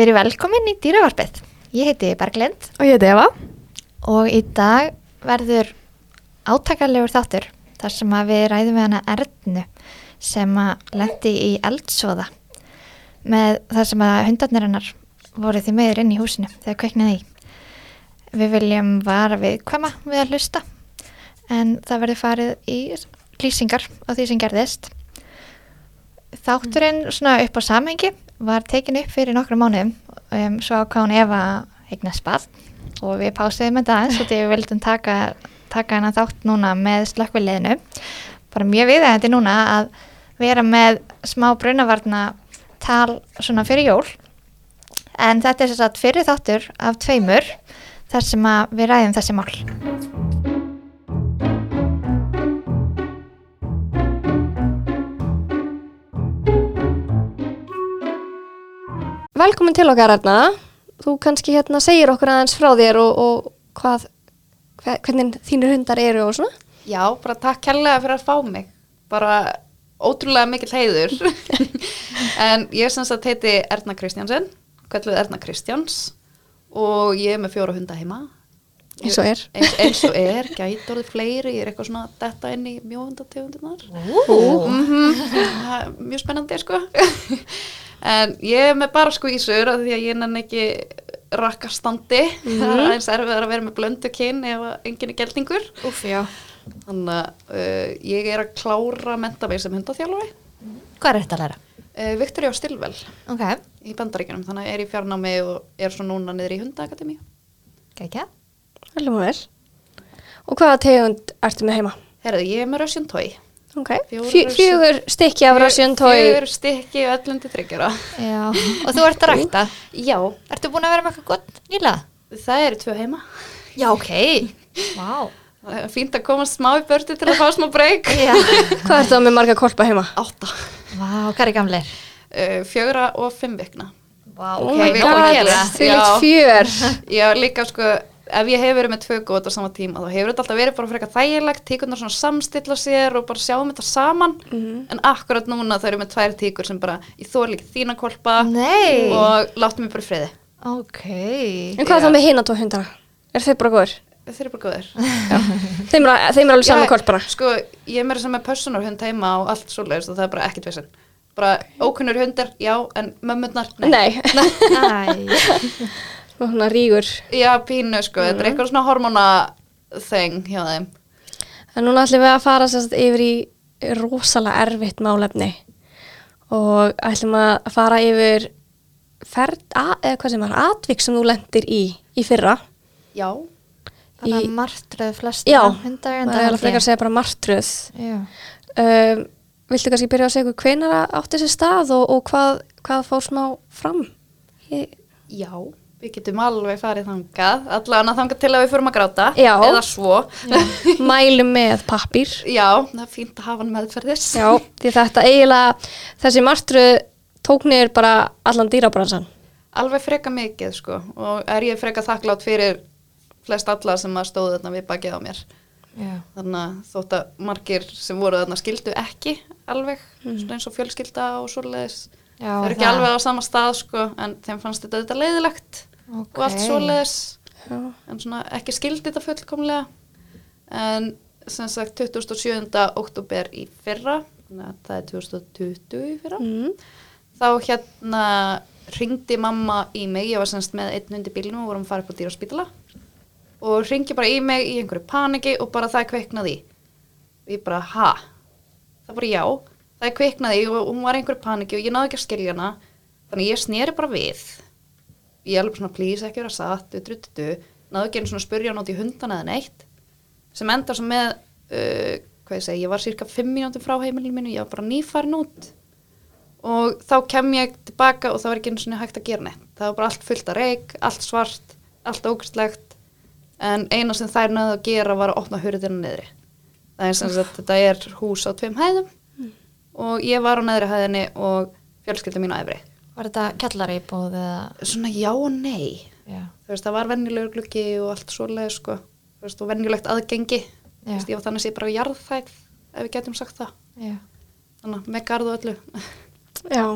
Verið velkomin í dýravarpið. Ég heiti Berglind Og ég heiti Eva. og í dag verður átakarlegur þáttur þar sem við ræðum við hana Ernu sem að lendi í eldsvoða með þar sem að hundarnir hennar voru því meður inn í húsinu þegar kveiknaði í. Við viljum vara við kvama við að hlusta en það verður farið í lýsingar á því sem gerðist. Þátturinn svona upp á samhengi var tekin upp fyrir nokkru mánuðum um, svo ákváðan Eva að eigna spall og við pásiðum þetta aðeins og því við vildum taka, taka hennar þátt núna með slökkviliðinu. Bara mjög viðægandi núna að vera með smá brunavarna tal svona fyrir jól. En þetta er að fyrir þáttur af tveimur þar sem við ræðum þessi mál Velkomin til okkar, Erna. Þú kannski hérna segir okkur aðeins frá þér og, og hvað, hve- hvernig þínir hundar eru og svona. Já, bara takk kærlega fyrir að fá mig. Bara ótrúlega mikill heiður. en ég sem sagt heiti Erna Kristjánsen, kvelluð Erna Kristjáns og ég er með fjóra hunda heima. Eins og er. Eins, eins og er, gæti orðið fleiri, ég er eitthvað svona detta inn í mjóhundategundunar. Mm mjög spennandi, sko. En ég er með bara skvísur af því að ég nenni ekki rakkastandi. Það er aðeins erfiðar að vera með blöndu kyn ef að enginn er geldingur. Úf. Þannig að uh, ég er að klára menta mig sem hundaþjálfari. Hvað er þetta að læra? Uh, Viktoria Stilvel Ok, í bandaríkjunum, þannig að ég er í fjarnámi og er svo núna niður í hundaakademi. gækja. Velum og vel. Og hvaða tegund ertu með heima? Herðu, ég er með Russian Toy. Ok. Fjórar Fjö, fjögur stykki af Russian Toy. Fjögur stykki öllum til þryggjara. Já, og þú ert að rækta. Já, Ertu búin að vera með eitthvað gott nýlega? það eru tvö heima. Já, ok. Það er fínt að komast smá í börti til að fá smá breyk. Já. Hvað ertu þá með marga kolpa heima? Átta. Vá, hvað er gamleir? Uh, fjögra og fimm vikna. Vá, Oh ok, my við god, erum að gera. því líkt Já. fjör. Já, líka sko, ef ég hef verið með tvö góð á sama tíma, þá hefur þetta alltaf verið bara frekar þægilegt, tíkurnar svona samstilla sér og bara sjáum þetta saman, en akkurat núna það eru með tvær tíkur sem bara, ég þór líka þína kolpa Nei. og láttu mig bara í friði. Ok. En hvað Já. þá með hina tvo hundara? Er þeir bara góður? Þeir eru bara góðir. Þeim er, þeim er alveg saman Já, kolpana. Sko, ég er meira sem með personarhund heima og allt svoleiðist og það er bara ekkit vissin. Bara ókunnur hundar, já, en mömmurnar, nei. Nei. Æ, Og svona rígur. Já, pínu, sko, þetta er Mhm. eitthvað svona hormona þeng hjá þeim. En núna ætlum við að fara sérst yfir í rosalega erfitt málefni og ætlum að fara yfir ferð, að, eða hvað sem var, atvik sem þú lendir í í fyrra. Já, Þannig að martröð flest Já, það er alveg frekar að segja bara martröð. Um, viltu kannski byrja að segja það átti sér stað og, og hvað, hvað fór smá fram? Ég, Já, við getum alveg farið þangað, allavega þangað til að við förum að gráta, Já. eða svo. mælum með pappír. Já, það er fínt að hafa hann meðferðis. Já, því þetta eiginlega, þessi martröð tók niður bara allan dýrabransan. Alveg freka mikið, sko, og er ég freka þakklátt fyrir flest alla sem að stóðu þarna við bakið á mér. Já. Þannig að þótt að margir sem voru þarna skildu ekki alveg, svona eins og fjölskylda og svoleiðis. Já, það er ekki það. alveg á sama stað, sko, en þeim fannst þetta þetta leiðilegt Ok. og allt svoleiðis. Já. en svona ekki skildi þetta fullkomlega en sem sagt 27. oktober í fyrra það er 2020 í fyrra Mm. þá hérna ringdi mamma í mig, ég var semst með einn hundi bílnum og vorum að fara upp á dýraspítala og ringi bara í mig í einhverju paniki og bara það kveiknaði og ég bara, ha? það bara já, það kveiknaði og hún var í einhverju paniki og ég náði ekki að skilja hana þannig ég sneri bara við ég er alveg svona, please, ekki vera satt náðu ekki einu svona að spurja út í hundana eða neitt sem endar svo með uh, hvað ég segi, ég var cirka 5 mínútur frá heimilinu mínu, ég var bara nýfarin út. Og þá kem ég tilbaka og það var ekki einu svona hægt að gera neitt. Það var bara allt fullt af reik, allt svart allt ógæstlegt en eina sem þær náðu að gera var að opna hurðina niðri. Það er sem sagt, þetta er hús á tveim hæðum. Og ég var á neðri hæðinni og fjölskylda mín á efri Var þetta kjallari íbúð eða? svona já og nei Já. þú veist, það var venjulegur gluggi og allt svoleið sko, þú veist, og venjulegt aðgengi þú veist, ég var þannig sé bara jarðhæð ef við getum sagt það Já. þannig að með garð og öllu Já,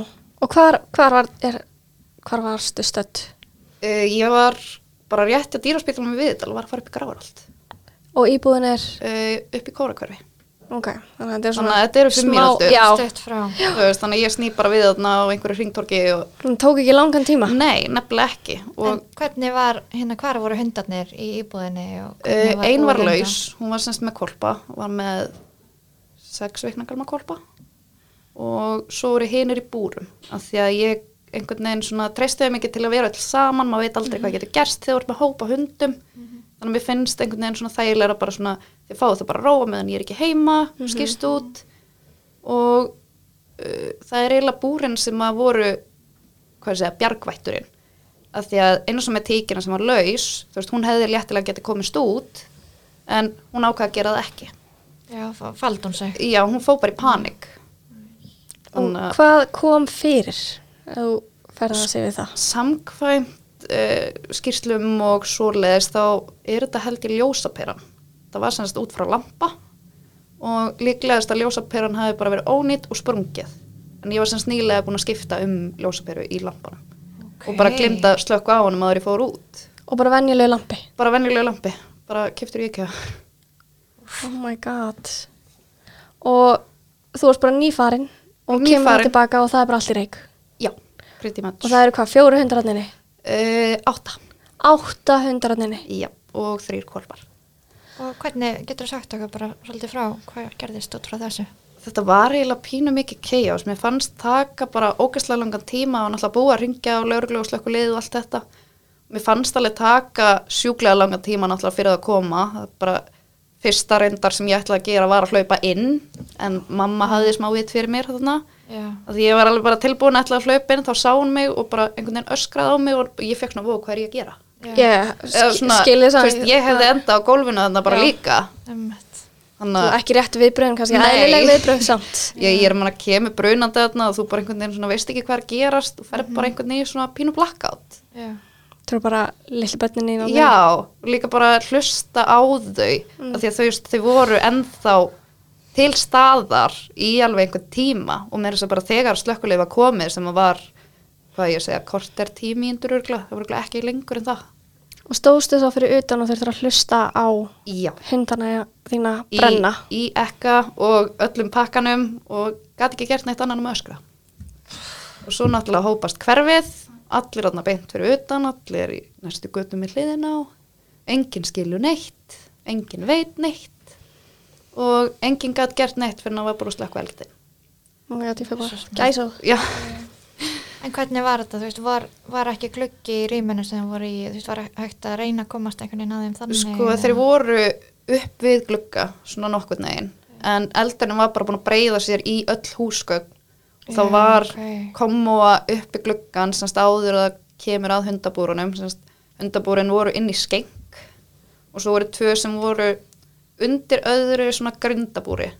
og hvar, hvar var, er, hvar varstu stödd? Uh, ég var bara rétt á dýraspítalum við Viðdal og var að fara upp í Grafarald, Og íbúðin er, uh, upp í Kórakverfi. Ok, þannig að þetta er Þannig svona að þetta eru fimm mínútur. Þannig að ég sný bara við þarna á einhverju hringtorki og hún tók ekki langan tíma. nei, nefnilega ekki. En Og hvernig var, hérna, hvar voru hundarnir í íbúðinni? og uh, hvernig ein var laus, hún var semst með kolpa, var með sex veikna galma kolpa og svo voru hinir í búrum af því að ég einhvern veginn svona treystiði mikið til að vera öll saman, maður veit aldrei hvað getur gerst þegar þú ert með hópa hundum þannig að mér finnst einhvern veginn svona þægilega bara svona þið fáðu þau bara að róa meðan ég er ekki heima skýrst út og uh, það er eiginlega búrin sem að voru hvað er að segja, bjargvætturinn af því að einu sem með tíkina sem var laus þú veist, hún hefði léttilega getið komist út en hún ákvað að gera það ekki Já, fa- faldi hún sig. já, hún fó bara í panik Og að hvað kom fyrir? ef Þú ferði að segja það. samkvæmt uh, skýrslum og svoleiðis þá er þetta held í ljósaperan það var semst út frá lampa og líklegast að ljósaperan hafi bara verið ónýtt og sprungið en ég var semst nýlega búin að skipta um ljósaperu í lampanum og bara glimta slökku á honum að ég fór út Og bara venjulegu lampi. bara venjulega lampi, bara kiptur ég ekki Oh my god. Og þú varst bara nýfarin og kemur Nýfarin. það tilbaka og það er bara allt í reik. já, pretty much Og það eru hvað, fjóru hundrarninni? Uh, átta, Átta hundrarninni. já, og þrýr kolpar Og hvernig, getur þú sagt okkur bara svolítið frá hvað gerðist út frá þessu? Þetta var eiginlega pínu mikið chaos. Mér fannst taka bara ógæslega langan tíma og náttúrulega búið að ringja á lauruglu og slökku lið og allt þetta. Mér fannst alveg taka sjúklega langan tíma náttúrulega fyrir að koma. Það er bara fyrsta reyndar sem ég ætlaði að gera var að hlaupa inn en mamma hafði smá vitt fyrir mér þarna. Já. Því ég var alveg bara tilbúin að ætla að hlaupa inn þá sá hún mig og bara einhvern veginn öskraði á mig og ég fekk svona, "Vó, hvað er ég að gera? Ég Eða svona, veist, ég hefði enda á gólfinu þarna bara Já. líka. Þannig að ekki rétt viðbröðin, kannski Nei. eðlileg viðbröð samt. ég, ég er mann að kemur brunandi þarna og þú bara einhvern veginn svona veist ekki hvað er að gerast og ferð bara einhvern veginn svona pínu blackout Já. Þú eru bara lilli bönninni í já, og líka bara hlusta á þau af því að þau, þau voru ennþá til staðar í alveg einhvern tíma. Og með þess að bara þegar slökkuleif var komið sem var hvað ég segja, korter tímíndur örgla, það voru ekki lengur en það. Og stóðstu þá fyrir utan og þurftur að hlusta á já, hundana þína í, brenna. í ekka og öllum pakkanum og gæti ekki gert neitt annan um öskra. Og svo náttúrulega hópast hverfið allir aðna beint fyrir utan allir í næstu göttum í hliðina á. Enginn skilju neitt enginn veit neitt og enginn gæti gert neitt fyrir að það var bara slökk veldin Og ég ætti fyrir bara gæsa. já, En hvernig var þetta, þú veist, var, var ekki gluggi í rýminu sem voru í, þú veist, var hægt að reyna að komast einhvern veginn að þeim þannig? sko þeir voru upp við glugga svona nokkur negin en eldurinn var bara búin að breyða sér í öll húsgögn. Og Já, var ok. komóa upp í gluggan semst áður að það kemur að hundabúrunum. Semst hundabúrin voru inn í skeng og svo voru tvö sem voru undir öðru svona grindabúri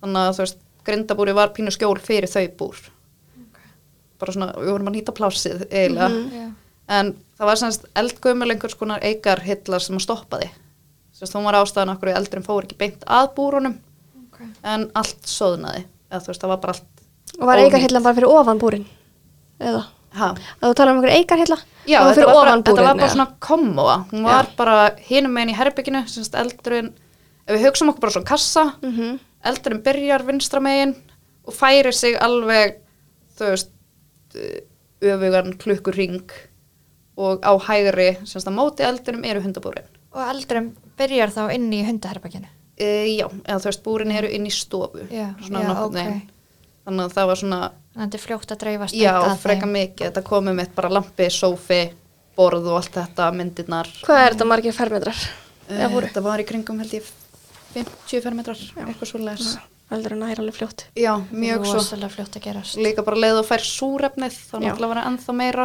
þannig að þú veist grindabúri var pínu skjól fyrir þau búr bara svona, við vorum að nýta plásið eiginlega Já. en það var semst eldgömmul einhvers konar eigar hillar sem að stoppaði semst hún var ástæðan okkur eldurinn fór ekki beint að búrunum Ok. en allt sóðnaði eða þú veist það var bara allt Og var ónýtt. eigarhillan bara fyrir ofan búrin? Eða? Ha. Að þú tala um einhver eigarhilla? Já, Það var þetta var, bara, þetta var bara svona komóa hún var bara hinum meginn í herbygginu semst eldurinn ef við hugsaum okkur bara svona kassa Mhm. eldurinn byrjar vinstra megin og færir sig alveg þú veist öfugan klukkur ring og á hægri semst að móti eldurinnum eru hundabúrin Og eldurum byrjar þá inn í hundaherbygginu? uh, já, eða þú veist búrin eru inn í stofu Já, svona já, nokkurn ok. veginn. Þannig að það var svona þetta er fljótt að dreifast já, freka þeim. mikið, þetta komið mitt bara lampi, sófi borð og allt þetta, myndirnar Hvað er þetta margir fermetrar? Uh, Eða voru? þetta var í kringum held ég 50 fermetrar, eitthvað svo les Heldur en það er alveg fljótt. já, mjög svo Rosalega fljótt að gerast. líka bara leið og fær súrefnið þá Já. náttúrulega var það ennþá meira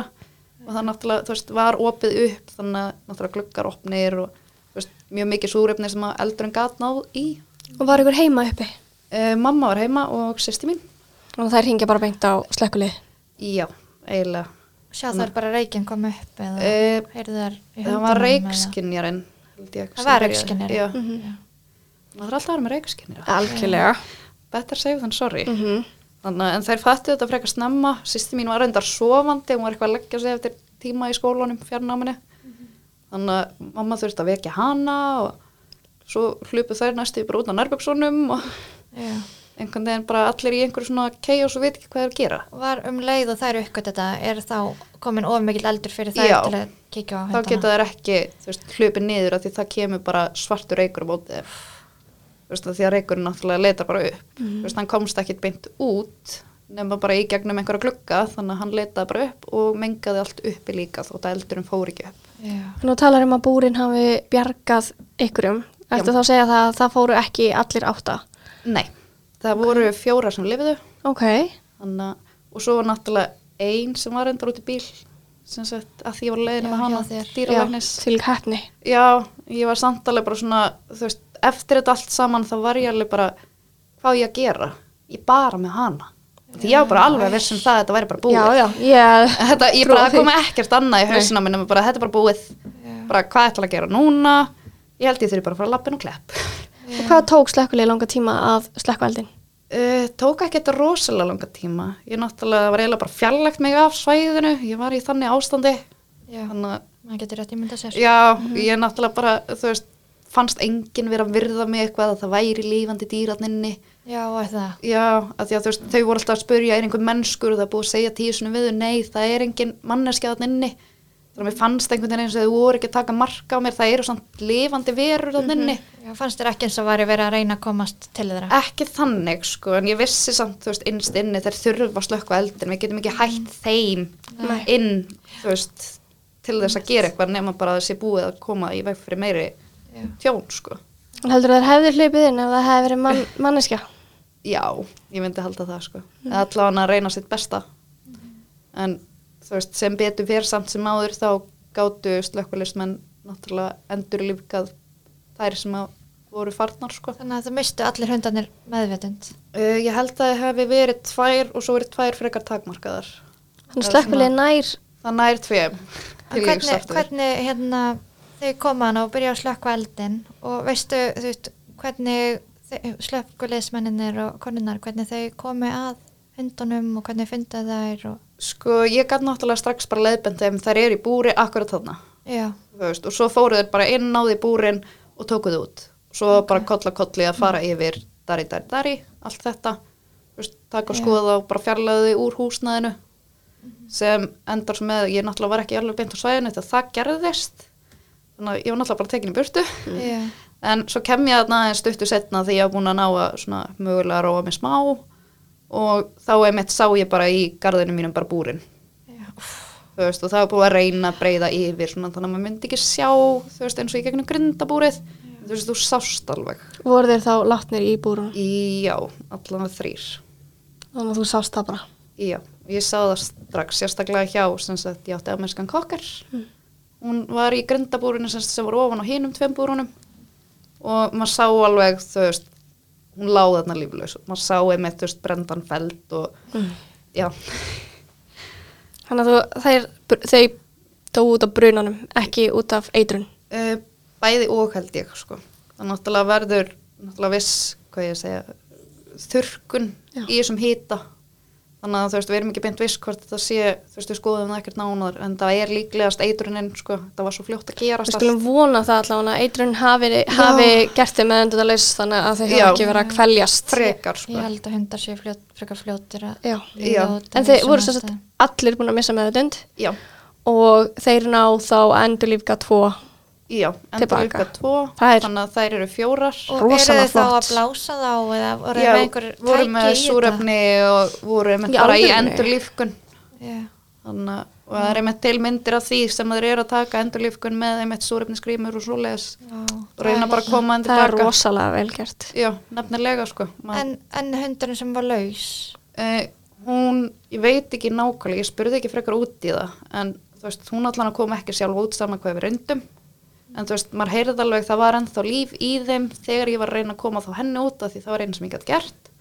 og það náttúrulega, þú veist, var opið upp þannig að náttúrulega gluggar opnir og þú veist, mjög mikið súrefni sem að eldurinn gat náð í Og var ykkur heima uppi? uh, mamma var heima og sýsti mín Og þær hingja bara beint á slekkulið. já, eiginlega Sjá þær bara reykinn kom upp eða Eh, heyrðu þær í það var ég, Það var byrjaði. reykskynjari. já, Mhm. það er alltaf að vera með reikskinjara Algjörlega. better safe than sorry Mhm. Þannig, að- en þær fættu þetta frekar snemma, sýsti mín var reyndar sofandi, hún var eitthvað að leggja sig eftir tíma í skólanum, fjarnáminni. Þannig að mamma þurfti að vekja hana og svo hlupu þær næstu bara út á nærböksunum og Já. Einhvern veginn bara allir í einhverju svona chaos og veit ekki hvað þeir gera. Var um leið og þær uppgöt þetta, er þá komin of mikill eldur fyrir þær Já. til að kíkja á Þá hundana? geta þær ekki, veist, hlupið niður af því það kemur bara svartur reykur á af því að reykurinn náttúrulega leitar bara upp. Þú veist, hann komst ekkit beint út nema bara í gegnum einhverja glugga þannig að hann leitaði bara upp og mengaði allt uppi líka þótt að eldurinn fór ekki upp. Já. Nú talar um að búrin hafi bjargað ykkurum. Ertu þá að segja það að það fóru ekki allir átta? Nei, það voru fjóra sem lifiðu Ok. þannig að, og svo var náttúrulega ein sem var endar út í bíl sem sagt að því ég var leiðin með hana dýralæknis. til keppni. Já, ég var samt alveg bara svona, veist, eftir þetta allt saman þá var ég alveg bara, hvað ég að gera? Ég bara með hana. Því ég var bara alveg viss um það að þetta væri bara búið. Já, já, ég... Þetta, ég bara, kom ekkert annað í hausina minn um bara, þetta er bara búið. Já. Bara, hvað ætla að gera núna? Ég held ég þurfi bara að fara að lappin og klepp. Og hvað tók slekkulega langa tíma að slekka eldin? Uh, tók ekki þetta rosalega langa tíma. Ég náttúrulega var eiginlega bara fjarlægt mig af svæðinu. Ég var í þannig ástandi. Já. Þannig að maður getur rétt ímynda sér. Já, ég náttúrulega bara, þú veist, fannst enginn vera að virða mig eitthvað að það væri lífandi dýratninni. Já, það. Já, að því að þú veist, þau voru alltaf að spurja, er einhver mennskur það búið að segja svona við nei, það er engin manneskja þannig að mér fannst einhvern veginn eins og þau voru ekki að taka marka á mér, það eru samt lifandi verur þannig inni. Já, fannst þér ekki eins og væri verið að reyna að komast til þeirra? Ekki þannig, sko, en ég vissi samt, þú veist, innst inni, þeir þurfa að slökka eldin, við getum ekki hætt þeim Nei. inn, þú veist, til þess að gera eitthvað nema bara að sé búið að koma í veg fyrir meiri Já. tjón, sko. En heldur þær hefði hlipið inn ef það hefði verið mann, manneskja? Já, ég myndi halda það sko. Mm. Allavega að reyna sitt besta. En þú veist, sem betur fyrir samt sem áður þá gátu slökkulistmenn náttúrulega endur lífgað þær sem að voru farnar sko. Þannig að það mistu allir hundarnir meðvetund. Uh, ég held að það hefði verið tvær og svo verið tvær frekar takmarkaðar. Þannig svona- nær, Það nær tveim hvernig, hvernig hérna, þau koma hana og byrja að slökkva eldin og veistu, þú veist, hvernig slökkulegismenninir og konunar, hvernig þau komi að hundunum og hvernig fynda þær og, Sko, ég gæti náttúrulega strax bara leiðbend þeim þær eru í búri akkurat þarna. já, þú veist, og svo fóru þeir bara inn náði búrin og tókuð út. Svo bara kolla kolli að fara yfir dari, dari, dari, allt þetta. Veist, taka og skoða og bara fjarlæði úr húsnæðinu sem endar sem með, ég náttúrulega var ekki alveg beint á svæðinu þegar það gerðist. Þannig að ég var náttúrulega bara tekin í burtu. Já, en svo kem ég þarna aðeins stuttu setna því ég var búin að ná að svona mögulega róa mig smá og þá einmitt sá ég bara í garðinu mínum bara búrin. Já, þú veist, og það var búið að reyna að breyða yfir svona, þannig að maður myndi ekki sjá þú veist, eins og í gegnum grindabúrið. Þú veist, þú sást alveg. Voru þeir þá látnir í búrun? já, allan þrýr Þannig að þú sást það bara. já, ég sá það strax sérstaklega hjá, sem sagt, ég átti amerskan kokkar. Hún var í grindabúrinu sem, sem var ofan á hinum tveim búrunum. Og maður sá alveg þú veist, hún láði þarna líflaus maður sá einmitt, þú veist, brendan feld og já, Þannig að þú, þeir, þau dóu út af brunanum, ekki út af eitrun. Uh, bæði og held ég sko. það náttúrulega verður náttúrulega viss, hvað ég segja þurrkun Já. í þessum hýta þannig að þú veist, við erum ekki beint viss hvort þetta sé, þú veist, við skoðum það ekkert nánar en það er líklegast eitruninn sko, það var svo fljótt að Við gerast skulum vona það allavega að eitrun hafi, hafi gert þið með endur það laus þannig að þau hafa ekki verið að kveljast. frekar sko. ég held að hundar séu fljót, frekar fljótir að Já. Já. En þessum voru svo aðstæðum. allir búin að missa meðutund já, og þeir ná þá endur lífga tvo. Já, endur Tilbaka. líka tvo er- þannig að þær eru fjórar og eru þið þá að blása þá eða voru já, með einhver voru tæki með í þetta? súrefni og voru einmitt Í bara í alvörunni? endur lífkun Já. þannig að og það er einmitt til myndir af því sem þeir eru að taka endur lífkun með einmitt súrefnisgrímur og svoleiðis Já. og reyna bara að koma hann Það er rosalega vel gert. já, nefnilega sko en, en hundurinn sem var laus uh, hún, ég veit ekki nákvæmlega ég spurði ekki frekar út í það en þú veist, hún allan að koma ekki sjálf út saman hvað við reyndum en þú veist, maður heyrði alveg það var ennþá líf í þeim þegar ég var að reyna að koma þá henni út af því það var einn sem ég gætt gert.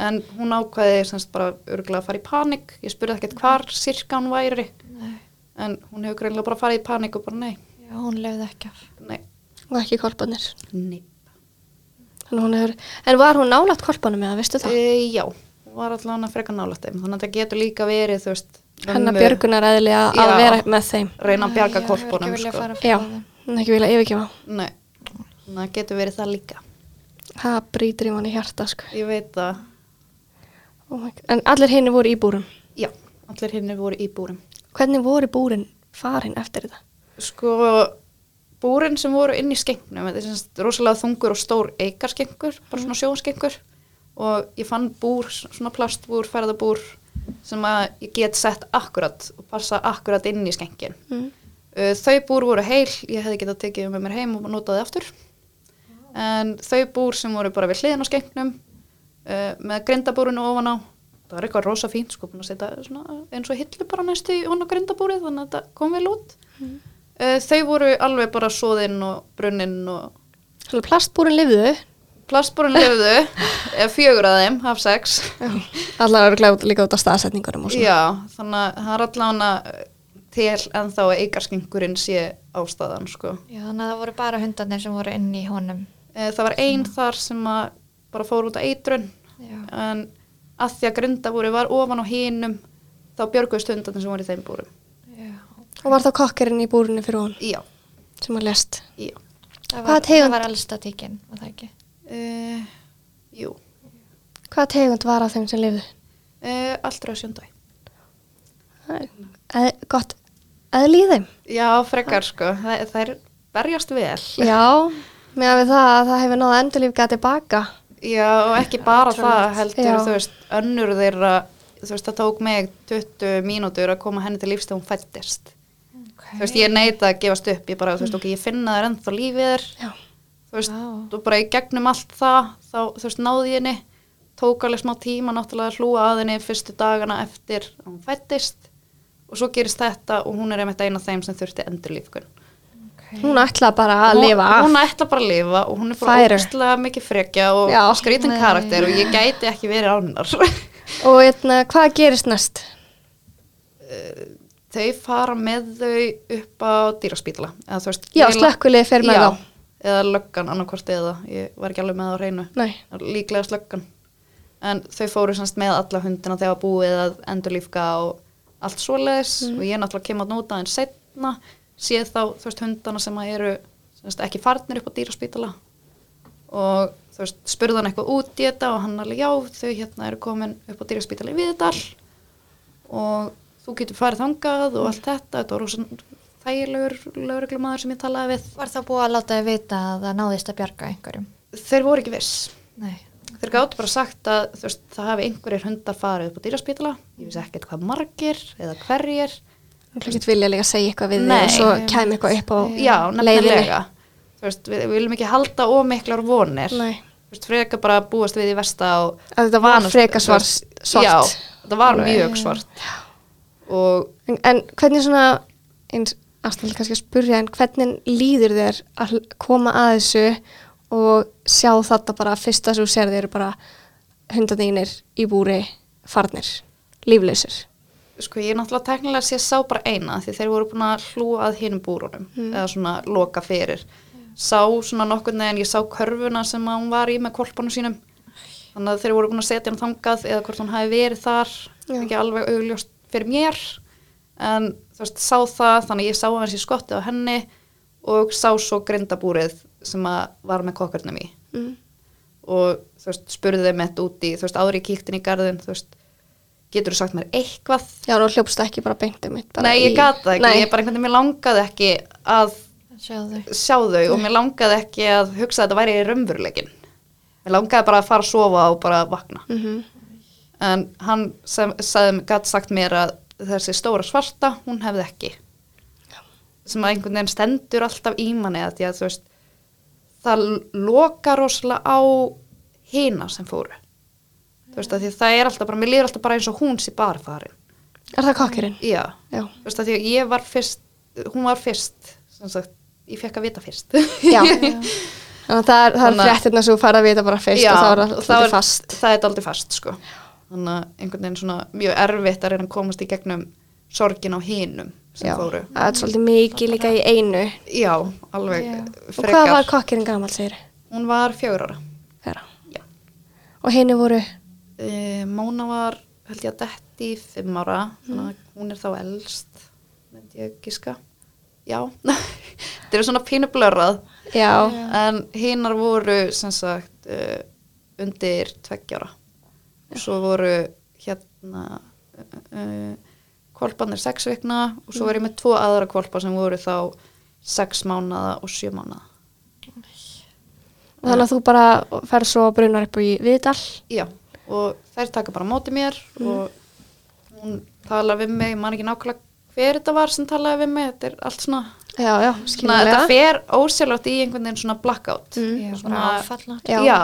En hún ákvaði semst bara örgulega að fara í panik. Ég spurði ekkert hvar sirka hún væri. Nei. en hún hefur greinlega bara farið í panik og bara nei, Já, hún lefði ekki af. Nei, Og ekki korpanir. nei. Hún hefur, en var hún nálægt korpanum eða, veistu það? e, já, var allan að freka nálægt þeim. Þannig að það getur líka verið þú veist hennar björgunar eðli að vera með þeim. Reyna að bjarga korpunum sko. já, hann ekki vilja yfirgefa. Nei, það getur verið það líka. Það brýtur í manni hjarta sko. ég veit að, oh en allir henni voru í búrum? Já, allir hinn voru í búrum. Hvernig voru búrin farin eftir þetta? Sko búrin sem voru inn í skengnum þetta er semst rosalega þungur og stór eigarskengur bara svona sjónskengur og ég fann búr, svona plastbúr, ferðabúr sem að ég get sett akkurat og passa akkurat inn í skengin mm. Uh, Þau búr voru heil, ég hefði getað tekið með mér heim og notaði aftur. En þau búr sem voru bara við hliðin á skengnum, uh, með grindabúrinu ofan á, það var eitthvað rosa fínt, sko, búin að setja eins og hillu bara næstu í hon á grindabúrið, þannig að þetta kom vel út. Uh, þau voru alveg bara svoðinn og brunninn og Þannig að plastbúrin lifðu plastbúrin lifðu, fjögur að þeim, haf sex. allar eru líka út á staðsetningurum og svona Já, þannig að það er allavega til en þá að eigarskengurinn sé ástæðan, sko. Já, þannig að það voru bara hundarnir sem voru inn í honum. Eh, Það var einn þar sem að bara fór út á eitrun Já. en að því að grindabúri var ofan á hinum þá björguðist hundarnir sem voru í þeim búrum. Já. og var þá kokkerinn í búrinu fyrir hún Já, sem að lest já. Það var, var elsta tíkin, var það ekki? Uh, jú, hvaða tegund var af þeim sem lifðu? uh, allt rauð sjöndæ. Það er eð, gott í þeim Já, frekar sko, það, það er berjast vel. já, með að við það að það hefur náða endurlíf gæti baka Já, og ekki bara það heldur, Já. þú veist, önnur þeirra, þú veist, það tók mig 20 mínútur að koma henni til lífs þegar hún fættist. Okay. Þú veist, ég neita að gefast upp, ég bara, þú veist, ok, ég finna þær ennþá lífið þér. já, þú veist, Vá. og bara í gegnum allt það þá, þú veist, náði ég henni tók alveg smá tíma náttúrulega að hlúa að henni fyrstu dagana eftir að hún fættist og svo gerist þetta og hún er einmitt eina af þeim sem þurfti endurlífkun okay. hún ætla bara að hún, lifa af hún ætla bara að lifa og hún er bara ógustlega mikið frekja og Já. skrítin Nei. karakter og ég gæti ekki verið ánar og eitna, hvað gerist næst? þau fara með þau upp á dýraspítala eða, þú veist, já, slökkulið fer með þá eða löggan annarkvort eða ég var ekki alveg með það á reynu Nei. líklega slöggan en þau fóru semst með alla hundina þegar búið að endurlífka og allt svoleiðis og ég náttúrulega kem að nota en setna séð þá þú veist hundana sem að eru semst, ekki farnir upp á dýraspítala. Og þú veist spurði hann eitthvað út í þetta og hann alveg já þau hérna eru komin upp á dýraspítala í Viðdal og þú getur farið þangað og allt þetta. Þetta var rosa þægilegur lögreglumæður sem ég talaði við. Var það búið að láta þau vita að það náðist að bjarga einhverjum? þeir voru ekki viss. Nei. Þeir gáttu bara sagt að veist, það hafi einhverjir hundar farið upp á dýraspítala. Ég vissi ekkert hvað margir eða hverjir. Hún ekki vilja líka segja eitthvað við þig Nei. og svo kæmi eitthvað upp á já, nefnilega. veist, við, við viljum ekki halda ómiklar vonir. Nei. Frekar bara að búast við í versta og að þetta var frekar þú svart, já, þetta var Alveg. mjög svart. Og En, en hvernig svona, eins afstæðilega kannski að spurja, en hvernig líður þér að koma að þessu og sjá þetta bara fyrst að þú þeir eru bara hundarnir í búri farnir, líflausir. sko ég náttúrulega teknilega sé sá bara eina því þeir voru búin að hlúa að hinum búrunum eða svona loka fyrir sá svona nokkur neginn, ég sá körfuna sem að hún var í með kolpunum sínum þannig að þeir voru búin að setja hann þangað eða hvort hún hafi verið þar Já. ekki alveg augljóst fyrir mér en þú veist, sá það þannig að ég sá hans í skottið á henni og sá svo grindabúrið sem að var með kokkarnum í Mm. og þú veist, spurði þeim eitt úti, þú veist, ári kíktin í garðin þú veist, getur þú sagt mér eitthvað Já, nú hljópst ekki bara beintum mitt. Bara Nei, ég í- gat það ekki, Nei. ég bara einhvern veginn, mér langaði ekki að Sjáðu. sjá þau og mér langaði ekki að hugsa að þetta væri raunveruleikin. Mér langaði bara að fara að sofa og bara vakna. Mhm. En hann gat sagt mér að þessi stóra svarta, hún hefði ekki. Sem að einhvern veginn stendur alltaf í manni að því að þú veist, það loka rosalega á hina sem fóru. Þú veist að því að það er alltaf bara, mér líður alltaf bara eins og hún sé bara farin. Er það kokkerinn? Já. Já. Þú veist að því ég var fyrst, hún var fyrst, sem sagt, ég fekk að vita fyrst. Já. Þannig að það er, er fréttirna sem þú farið að vita bara fyrst Já, og er það þá alltaf fast. Það er aldrei fast, sko. Þannig að einhvern veginn svona mjög erfitt að reyna að komast í gegnum sorgin á hinum sem Já, fóru. það er svolítið mikið líka í einu. Já, alveg Já. Og frekar. hvað var kokkerinn gammal, segir Hún var fjögur ára. þeirra? Já. Og henni voru, e, Móna var held ég að detti fimm ára þannig að hún er þá elst myndi ég giska já, þetta er svona pínu blörrað Já, en hinnar voru sem sagt uh, undir tveggjára svo voru hérna uh, kvolpanir sex vikna og svo var ég með tvo aðra kvolpa sem voru þá sex mánada og sjö mánada þannig að þú bara ferð svo brunar upp í Viðdal. já, og þær taka bara á móti mér og hún tala við mig, ég man ekki nákvæmlega hver þetta var sem talaði við mig, þetta er allt svona Já, já, svona, skiljulega. þetta fer ósjálfátt í einhvern veginn svona blackout Mm. Já, Svona- já, náttúrulega. Já.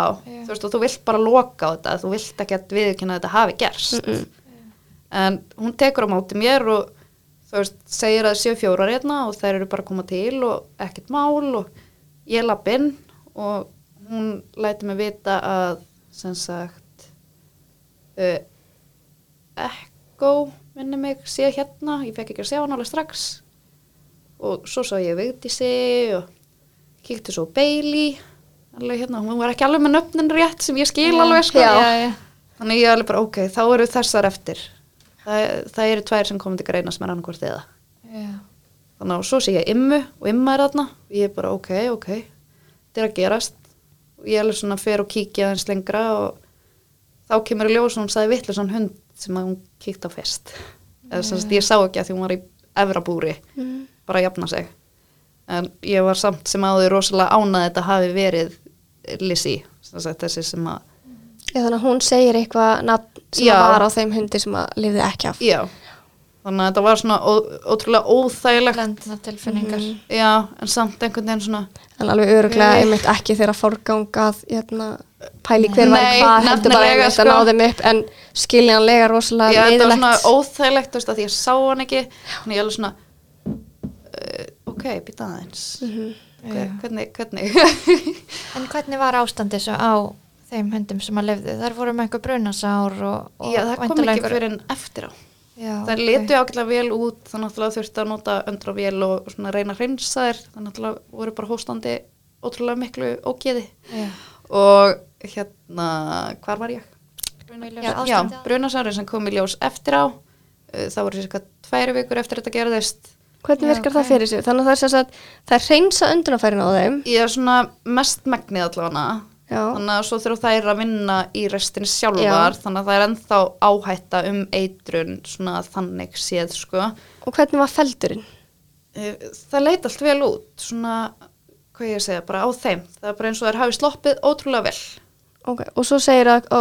þú veist og þú vilt bara loka á þetta þú vilt ekki að viðkynna þetta hafi gerst Mm-mm. En hún tekur á móti mér og þú veist, segir að séu fjórar hérna og þær eru bara að koma til og ekkert mál og ég lapp inn og hún læti mig vita að sem sagt uh, Echo minni mig sé hérna, ég fekk ekki að sjá hann alveg strax og svo sá ég Vigdísi og kíkti svo Bailey alveg hérna, hún var ekki alveg með nöfnin rétt sem ég skil alveg sko Já. já, já. Þannig ég alveg bara, ok, þá eru þessar eftir. Það, það eru tvær sem komið til greina sem er annarkvort eða. já. Þannig að svo sé ég immu og imma er þarna og ég er bara, ok, ok, þetta er að gerast. Og ég alveg svona fer og kíkja aðeins lengra og þá kemur í ljós og hún sagði vittlega hund sem að hún kíkti á fest. Eða sem sagt, ég sá ekki að því hún var í efrabúri, Mm. bara að jafna sig. En ég var samt sem áður rosalega ánað að þetta hafi verið sagt, þessi sem að Já, þannig að hún segir eitthvað nafn sem Já. var á þeim hundi sem að lifði ekki af. Já, þannig að þetta var svona ó, ótrúlega óþægilegt. Blendna tilfinningar. Mhm. Já, en samt einhvern veginn svona, En alveg öruglega Nei. einmitt ekki þeirra forgangað hérna, pæli hver var hvað heldur bara einmitt sko. að ná þeim upp en skiljanlega rosalega já, þetta var svona óþægilegt, þú veist, að því ég sá hann ekki. Þannig ég alveg svona, uh, ok, býta aðeins. Mhm. Okay, hvernig, hvernig? En hvernig var ástandi svo á þeim hundum sem að lifðu? Þar voru með einhver brunasár og, og já, það kom ekki einhver- fyrir en eftir á. Já, Það ok. letu ákveðlega vel út, þannig að þurfti að nota öndravél og svona reyna að hreinsa þær, þannig að voru bara hóstandi ótrúlega miklu ógeði. Já. Og hérna, hvar var ég? Brunasárin sem kom í ljós eftir á uh, það voru cirka tværi vikur eftir þetta gerðist Hvernig virkar ok. það fyrir sig? Þannig að það er sem sagt, það er hreinsa undunafærin á þeim. ég er svona mest megnið allavega Já. þannig að svo þurfa þær að vinna í restin sjálfar Já. þannig að það er ennþá áhætta um eitrun svona þannig séð sko Og hvernig var feldurinn? Uh, það leit allt vel út svona, hvað ég segja, bara á þeim það er bara eins og þær hafi sloppið ótrúlega vel Ok, og svo segir að ó,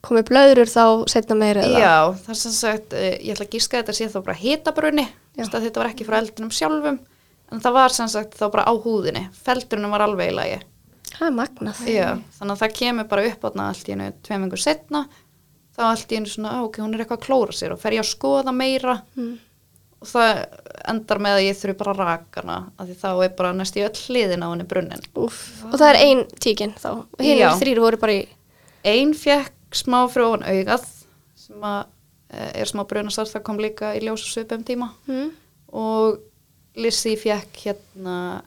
komi blöður þá setna meira eða? Já, það er sem sagt, uh, ég ætla að gíska þetta sé þá bara hitabrunni, þetta var ekki frá eldinum sjálfum, en það var sem sagt þá bara á húðinni, feldurinn var alveg í lagi. Það er magnað. Já, þannig að það kemur bara upp átna allt í hennu tveim vingur setna, þá allt í hennu svona, ok, hún er eitthvað að klóra sér og fer ég að skoða meira Mm. og það endar með að ég þurfi bara að raka hana, af því þá er bara næst í öll hliðin á henni brunnin. Úff. Og það er ein tíkin þá. Og hinn Já. þrýr voru bara í... Ein fekk smá frjóan augað, sem að eh, er smá brunastar, það kom líka í ljósa svipum tíma. Mm. og Lizzie fekk hérna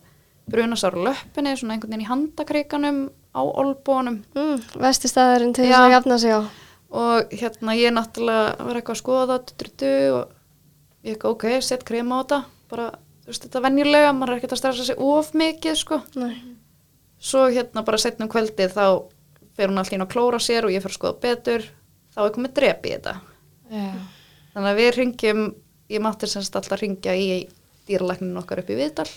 brunasár á löppinni, svona einhvern veginn í handakreikanum á olbónum Mm. Vesti staðurinn til þess að jafna sig á. og hérna ég náttúrulega var eitthvað að skoða það og ég ekki ok, sett krem á þetta bara, þú veist þetta venjulega, maður er ekkert að stressa sig of mikið sko, Nei. svo hérna bara setnum kvöldið þá fer hún alltaf inn að klóra sér og ég fer að skoða betur þá er komið drep í þetta Já. Þannig að við ringjum, ég mátti semst alltaf ringja í dýralækninu okkar upp í Viðdal.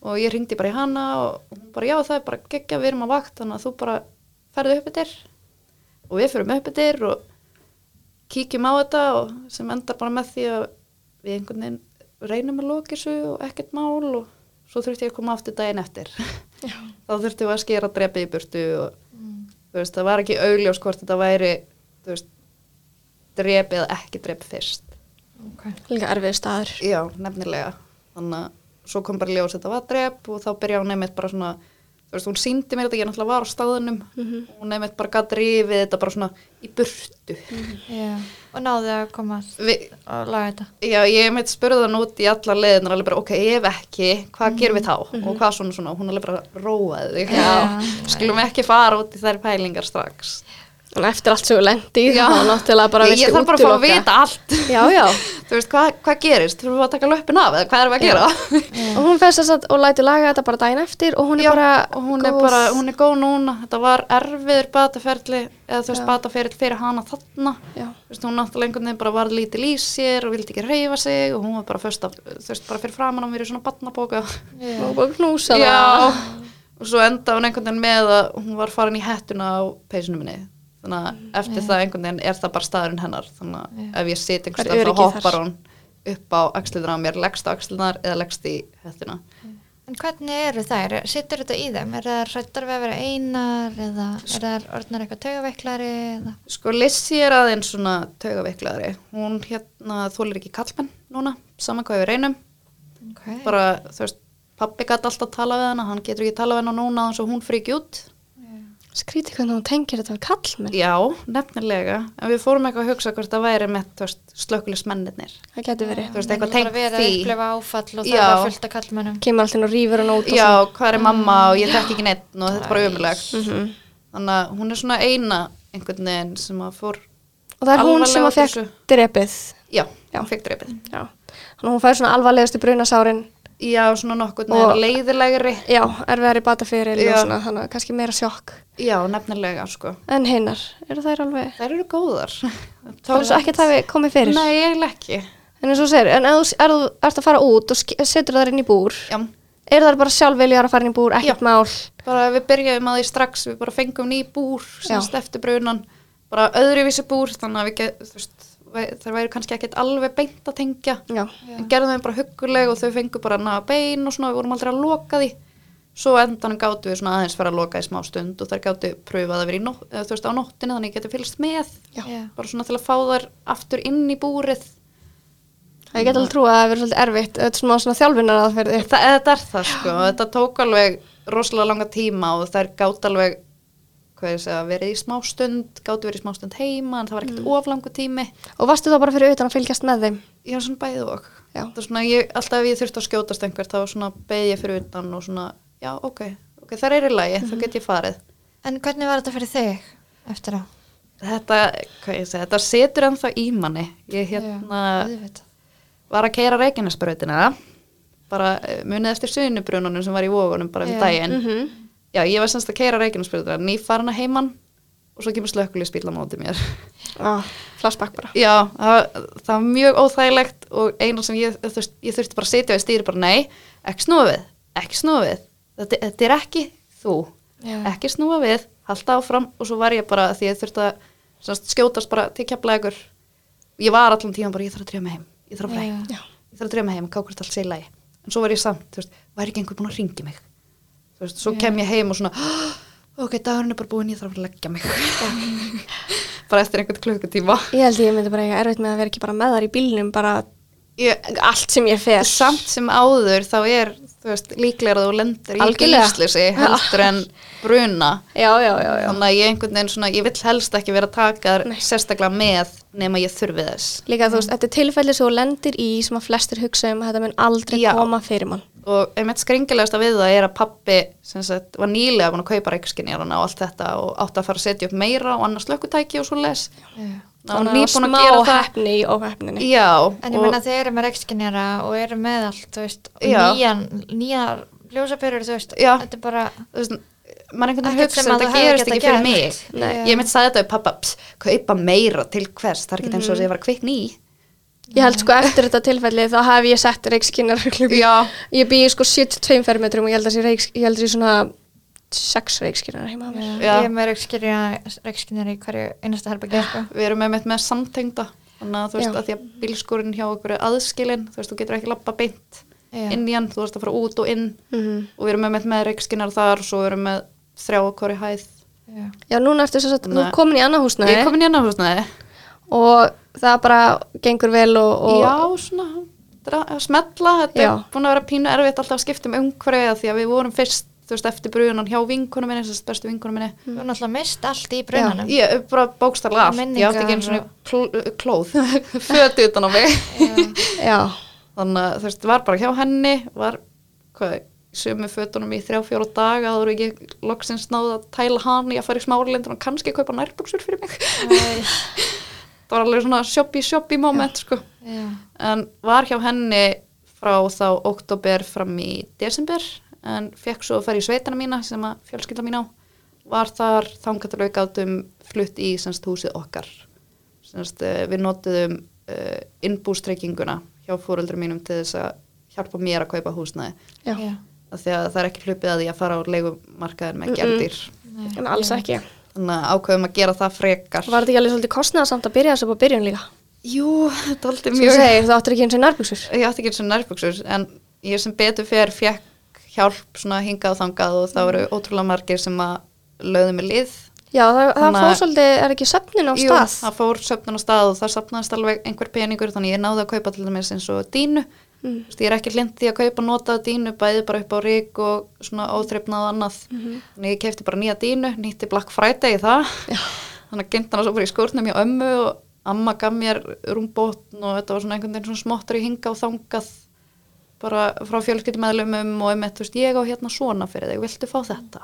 Og ég ringdi bara í hana og hún bara já það er bara geggja, við erum að vakt þannig að þú bara ferðu upp yfir og við fyrir upp yfir og kíkjum á þetta og sem endar bara með því að við einhvern veginn reynum að loka þessu og ekkert mál og svo þurfti ég að koma aftur daginn eftir. Þá þurfti við að skera drepið í burtu og Mm. veist, það var ekki augljós hvort þetta væri, drepið eða ekki drepið fyrst. Ok. Líka erfið staður. Já, nefnilega. Þannig að svo kom bara ljós að þetta var drep og þá byrjaði hún nefnitt bara svona, þú veist, hún síndi mér þetta, ég náttúrulega var á staðunum Mhm. og hún nefnitt bara gæti rifið þetta bara svona í burtu. Já. Og náðu að koma Vi, og laga þetta. já, ég meitt spurði hann út í alla leiðinar alveg bara, ok, ef ekki, hvað gerum við þá? Og hvað svona svona, hún alveg bara róaði þig. Já. Skulum ekki fara út í þær pælingar strax. Eftir allt sem við lendi í Já. þá náttúrulega bara ég, viltu ég þarf bara að fá að vita allt Já, já. þú veist, hvað, hvað gerist, þurfum við að taka löppin af eða hvað erum við að gera Og hún fyrst þess að og lætur laga þetta bara daginn eftir og hún er Já, bara og hún er góð. bara, hún er góð núna þetta var erfiður bataferli eða þú veist, Já. bataferli fyrir hana þarna Já. þú veist, hún náttúrulega einhvern veginn bara var lítil í sér og vildi ekki reyfa sig og hún var bara fyrst af, þú veist, bara fyrir framan á mér í svona batnabóka og það. Já, svo enda hún einhvern veginn með að hún var farin í hettuna á peysunum minni þannig að eftir það einhvern veginn er það bara staðurinn hennar þannig að ef ég sit einhvers er stað þá hoppar hún upp á axliðna á mér, leggst á axliðnar eða leggst í hettuna En hvernig eru þær? Sittur þetta í þeim? Er það hrættar við að vera einar eða er það orðnar eitthvað taugaveiklari? Sko Lissi er aðeins svona taugaveiklaðri hún hérna þólir ekki kallmenn núna, saman hvað við reynum Okay. bara þú veist, pappi gæti alltaf tala við hana hann getur ekki tala við hana núna þannig að hún fríki út Skrítið hvernig hún tengir þetta við kallmenn. Já, nefnilega en við fórum eitthvað að hugsa hvort það væri með slökulismennir Það getur verið. Þú veist, eitthvað bara tengt verið því. að upplifa áfall og það Já. var fullt af kallmönnum. Kemur alltaf og rýfur hann út og Já, hvað er mamma og ég þekki ekki neitt og þetta er bara umulegt Mhm. þannig að hún er svona eina einhvern veginn sem að fór Og það er hún sem að fekk drepið. já, Já. hún fekk dreipið Já. Þannig að hún fær svona alvarlegustu brunasárin. Já, svona Og- veginn leiðilegri Já, erfiðari bataferil og Já. svona, þannig að kannski meira sjokk. já, nefnilega sko En hinnar, eru þær alveg? þær eru góðar Það er svo ekkert hafi komið fyrir. nei, eiginlega ekki En eins og segir, en ef þú er, ert að fara út og setur þær inn í búr, já, er þær bara sjálfviljar að fara inn í búr, ekkert Já. mál? bara við byrjaðum að því strax við bara fengum ný búr semst eftir brunan bara öðruvísi búr þannig að við get, þú veist, þær væri kannski ekkert alveg beint að tengja. Já. en gerðum þeim bara hugguleg og þau fengu bara naga bein og svona, við vorum aldrei að loka því. Svo á endanum gáttu við svona aðeins fara að loka í smá stund og þær gáttu pröfað að vera í nótt, eða, þú veist, á nóttinu þannig að ég geti fylgst með. Já. Bara svona til að fá þær aftur inn í búrið. Ég get alveg trú að það hefur verið svolítið erfitt, þetta er svona, svona þjálfinar aðferði. Þa, þetta er það sko, þetta tók alveg rosalega langa tíma og þær gátt alveg segja, verið í smá stund gáttu verið í smá stund heima en það var ekkert Mm. of langu tími Og varstu þá bara fyrir utan að fylgjast með þeim? svona Já. svona, ég, alltaf ef ég þurfti að skjótast einhvert þá beði ég fyrir utan og svona já, ok, ok, það er í lagi, Mhm. þá get ég farið En hvernig var þetta fyrir þig eftir á? þetta, hvað ég segja, þetta setur ennþá í manni ég hérna Já, var að keira reikinnesbrautina bara eh, munið eftir suðunubrununum sem var í vógunum bara um Já. daginn Mhm. Já, ég var semst að keira reikinnsbyrðuna, nýfarna heimann og svo kemur slökkulis bíl á móti mér. Já, flashback bara. Já, það, það var mjög óþægilegt og eina sem ég, þú veist, ég þurfti bara að sitja við stýri bara nei, ekki snúa við, ekki snúa við, þetta, þetta er ekki þú, Já. ekki snúa við, halda áfram og svo var ég bara því ég þurfti að semst, skjótast bara til keflaðegur. Ég var allan tíma bara, ég þarf að dreyma heim, ég þarf að Já. ég þarf að dreyma heim, kákur þetta allt sé í lagi. En svo var ég samt, þú veist, væri ekki einhver búin að ringi mig. Veist, svo kem ég heim og svona, ok, dagurinn er bara búin, ég þarf að leggja mig. bara eftir einhvern klukkutíma. Ég held ég myndi bara eiga erfitt með að vera ekki bara með þar í bílnum, bara Ég, allt sem ég fer. samt sem áður þá er, veist, líklega að þú lendir í bílslýsi heldur en bruna. Já, já, já. Þannig að ég einhvern veginn svona, ég vill helst ekki vera að taka Nei. sérstaklega með nema ég þurfi þess. Líka þú veist, þetta er tilfelli sem þú lendir í sem að flestir hugsa um að þetta mun aldrei koma fyrir mann. Og einmitt skringilegast að við það er að pappi sem sagt, var nýlega búin að kaupa reikskinjarana og allt þetta og átti að fara að setja upp meira og annars lökkutæki og svo les. Þannig að smá að gera það. hefni í óhefninni. Já. En ég meina þeir eru með reikskinjara og eru með allt, veist, og Já. nýjan, nýjar ljósapyrur, þú veist, Já. þetta er bara, þú veist, maður einhvern veginn hugsa að hefðir gerist ekki fyrir mig Nei. ég myndi sagði þetta við pappa kaupa meira til hvers, það er ekki eins og þess að ég var að kvikna í Ég held sko eftir þetta tilfelli þá hef ég sett reikskinnar Já. Ég býi sko 72 fermetrum og ég held að sé reiks, ég held að sé svona 6 reikskinnar heima á mér. Já. ég er með reikskinjara í hverju einasta herbyggja, sko. við erum með, með samtengda þannig að þú veist Já. að því að bílskúrin hjá okkur er aðskilin, þú veist, þú getur ekki lappa beint Já. inn í hann, þú veist að fara út og inn Mhm. og við erum með, með, með reikskinnar þar og svo erum við með þrjá okkur í hæð Já. Já, núna ertu svo að er komin í annað húsnæði ég komin í annað húsnaði og það bara gengur vel og, og já, svona að smetla, þetta Já. er búin að vera pínu erfitt alltaf að skipta um umhverfið af því að við vorum fyrst, þú veist, eftir brunan hjá vinkunum minni, þess bestu vinkunum minni. Þú er náttúrulega mist allt í brunanum. Ég bara bókstarlega allt, ég átti ekki og Minningar kló, klóð, fötu utan á mig. já, Þannig að þú veist, var bara hjá henni, var, hvað, sömu fötunum í þrjá fjóra daga þá eru ekki loksins náða að tæla hann í að fara í smáralindin og kannski kaupa nærbuksur fyrir mig það var alveg svona shoppi shoppi moment sko Já. en var hjá henni frá þá oktober fram í desember en fekk svo að fara í sveitana mína sem að fjölskylda mín á var þar þangatalveg gátum flutt í semst húsið okkar semst uh, við notuðum uh, innbústreykinguna hjá fóröldrum mínum til þess að hjálpa mér að kaupa húsnæði Já. Já. af því að það er ekki hlupið að því að fara á leigumarkaðin með Mm-mm. gerðir Nei, En alls ég- ekki. Þannig að ákveðum að gera það frekar Var þetta ekki alveg svolítið kostnæðasamt að byrja þessu upp á byrjun líka? Jú, þetta Sem ég mjög segi, þú áttir ekki eins og nærbuksur. ég átti ekki eins og nærbuksur en ég sem betur fyrir fekk hjálp svona hingað og þangað og það voru ótrúlega margir sem að lögðu mig lið Já, það, það að- fór svolítið, er ekki söfnin á Jú, stað? það fór söfnun á stað og það sapnaðist alveg einhver peningur þannig ég náði að kaupa til dæmis eins og dínu Mm. Ég er ekki lind því að kaupa notaða dínu bæði bara upp á rík og svona óþreifnað annað Mhm. þannig ég kefti bara nýja dínu, nýtti Black Friday í það Já. þannig að gynnt hana svo bara í skórnum hjá ömmu og amma gaf mér rúmbótn og þetta var svona einhvern veginn svona smottur í hinga og þangað bara frá fjölskyldumæðlumum og um þú veist, ég á hérna svona fyrir þig, viltu fá þetta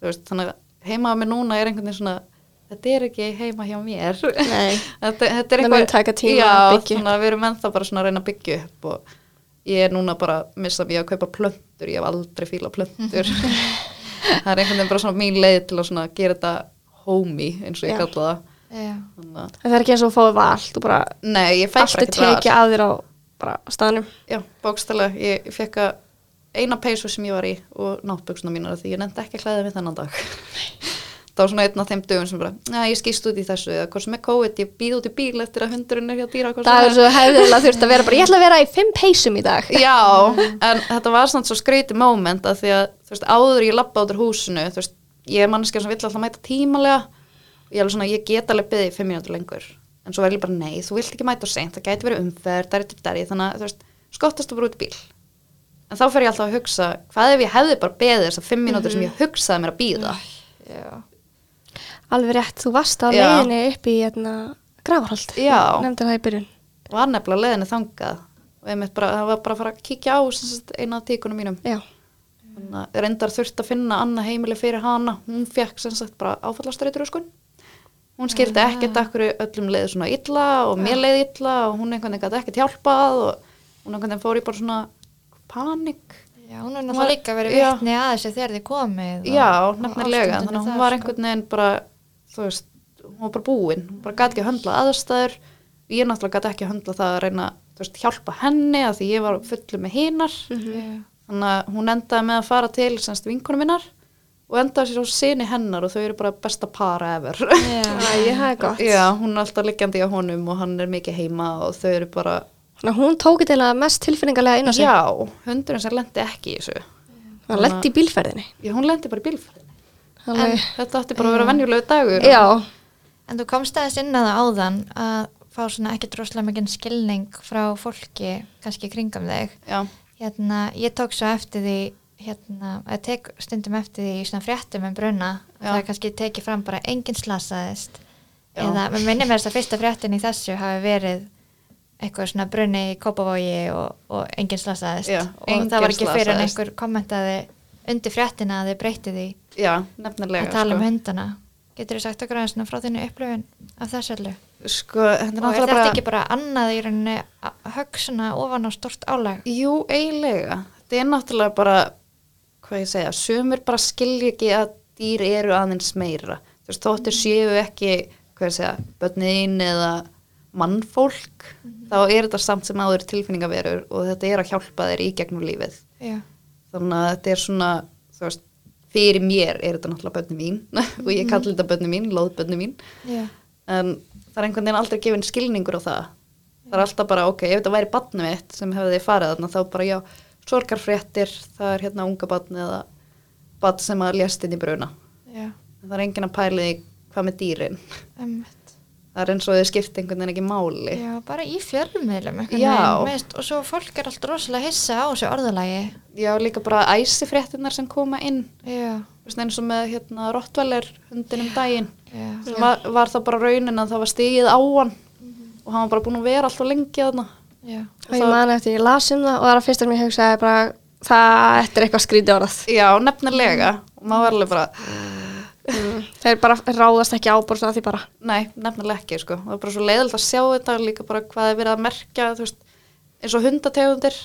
þú veist, þannig að heima á mér núna er einhvern veginn svona þetta er ekki heima hjá mér Nei. þetta, þetta er Það mun taka tíma já, að byggja upp. þannig að við erum ennþá bara svona að reyna að byggja upp og ég er núna bara að missa mig að kaupa plöntur, ég hef aldrei fíla plöntur. Það er einhvern veginn bara svona mín leið til að gera þetta homey eins og ég kalla það. Að, Það er ekki eins og að fáið val, þú bara, nei, allt er tekið að þér á bara staðnum. já, bókstælega, ég, fekk að eina peysu sem ég var í og náttbuksuna mínar því ég nefndi ekki að klæða mig þennan dag það var svona einn af þeim dögum sem bara, já, ég skýst út í þessu eða hvort sem er COVID, ég býð út í bíl eftir að hundurinn er hjá dýra Það er svo hefðilega þurft að vera bara, ég ætla að vera í fimm peysum í dag. Já, en þetta var svona svo skreiti moment að því að, þú veist, áður ég lappa út úr húsinu, þú veist, ég er mannskja sem vill alltaf mæta tímalega ég er alveg svona, ég get alveg byggði fimm mínútur lengur. En svo verður ég bara, nei, þú vilt ekki mæta og seint það gæti verið umferð, dæri til dæri þannig að, þú veist, skottast þú bara út í bíl. En þá fer ég alltaf að hugsa, hvað ef ég hefði bara beðið þessar fimm mínútur sem ég hugsaði mér að býða. Alveg rétt, þú varst á leiðinni upp í hérna, gravarhold. Já. Nefndir það í byrjun. var nefnilega leiðinni þangað og bara, það var bara að fara að kíkja á eina af tíkunum mínum Já. Reyndar þurft að finna annað heimili fyrir hana. Hún fekk sem sagt bara áfallastreitur sko. Hún skildi Ah. ekkert akkur öllum leiði svona illa og mér leiði illa og hún einhvern veginn gæti ekkert hjálpað og hún einhvern veginn fór í bara svona panik. Já, hún er náttúrulega líka verið já. vitni að þessu þegar þið komið. Já, nefnilega. Þannig að hún var sko. einhvern veginn bara, þú veist, hún var bara búin. Hún bara gæti ekki að höndla aðstæður. Ég náttúrulega gæti ekki að höndla það að reyna, þú veist, hjálpa henni að því ég var fullu með hinar. Já. Þannig að hún endaði með að fara til semst vinkunum minnar og endaði sér á sinni hennar og þau eru bara besta para ever. Er gott. Já, hún er alltaf liggjandi á honum og hann er mikið heima og þau eru bara, Þannig að hún tók þetta mest tilfinningarlega inn á sig. já, hundurinn sem lendi ekki í þessu. Hann lendi í bílferðinni. Já, hún lendi bara í bílfræðinni. Alveg, Þetta átti bara að vera venjulegu dagur. já, En þú komst aðeins inn að það áðan að fá svona ekki droslega mikið skilning frá fólki, kannski kringum þig. Já, Hérna, ég tók svo eftir því, hérna, að tek stundum eftir því í svona fréttum um bruna. Já. Það er kannski tekið fram bara enginn slasaðist. Já. Eða, mér minnir mér þess að fyrsta fréttin í þessu hafi verið eitthvað svona brunni í Kópavogi og, og enginn slasaðist. Já, og enginn það var ekki fyrir en slasaðist. einhver kommentaði undir fréttina að þið breytið því já, nefnilega. að tala um sko. hundana. Getur þú sagt okkur aðeins frá þinni upplöfun af þessu öllu? Sko, Og er þetta bara... ekki bara annað í rauninni svona ofan á stort álag? Jú, eiginlega. Þetta er náttúrulega bara, hvað ég segja, sumir bara skilja ekki að dýr eru aðeins meira. Þú veist, þóttir séu ekki, hvað ég segja, börnin eða mannfólk, þá er þetta samt sem áður tilfinningaverur og þetta er að hjálpa þér í gegnum lífið. Já. Þannig að þetta er svona, þú veist, fyrir mér er þetta náttúrulega börnin mín og ég kalli þetta börnin mín, lóðbörnin mín. Já. en það er einhvern veginn aldrei gefin skilningur á það. Það er alltaf bara, ok, ef þetta væri badni mitt sem hefði farið þarna, þá bara já sorgarfréttir, það er hérna unga badni eða badn sem að lést inn í bruna. En það er enginn að pæli hvað með dýrin. Það er eins og þau skipt einhvern veginn ekki máli. Já, bara í veist, og svo fólk er alltaf rosalega hissa á þessu orðalagi. já, líka bara æsifréttirnar sem koma inn. Veist, eins og með hérna Rottweiler hundin um daginn. Já. sem var, var það bara raunin að það var stigið á hann? Og hann var bara búin að vera alltaf lengi þarna. Já. og ég man eftir, ég las um það og það er að fyrsta sem ég hugsaði bara, það þetta er eitthvað skrítið orðað Já, nefnilega. Og maður var alveg bara, mm. þeir bara ráðast ekki á bara svona því bara. Nei, nefnilega ekki sko. það var bara svo leiðilt að sjá þetta líka bara hvað er verið að merkja veist, eins og hundategundir.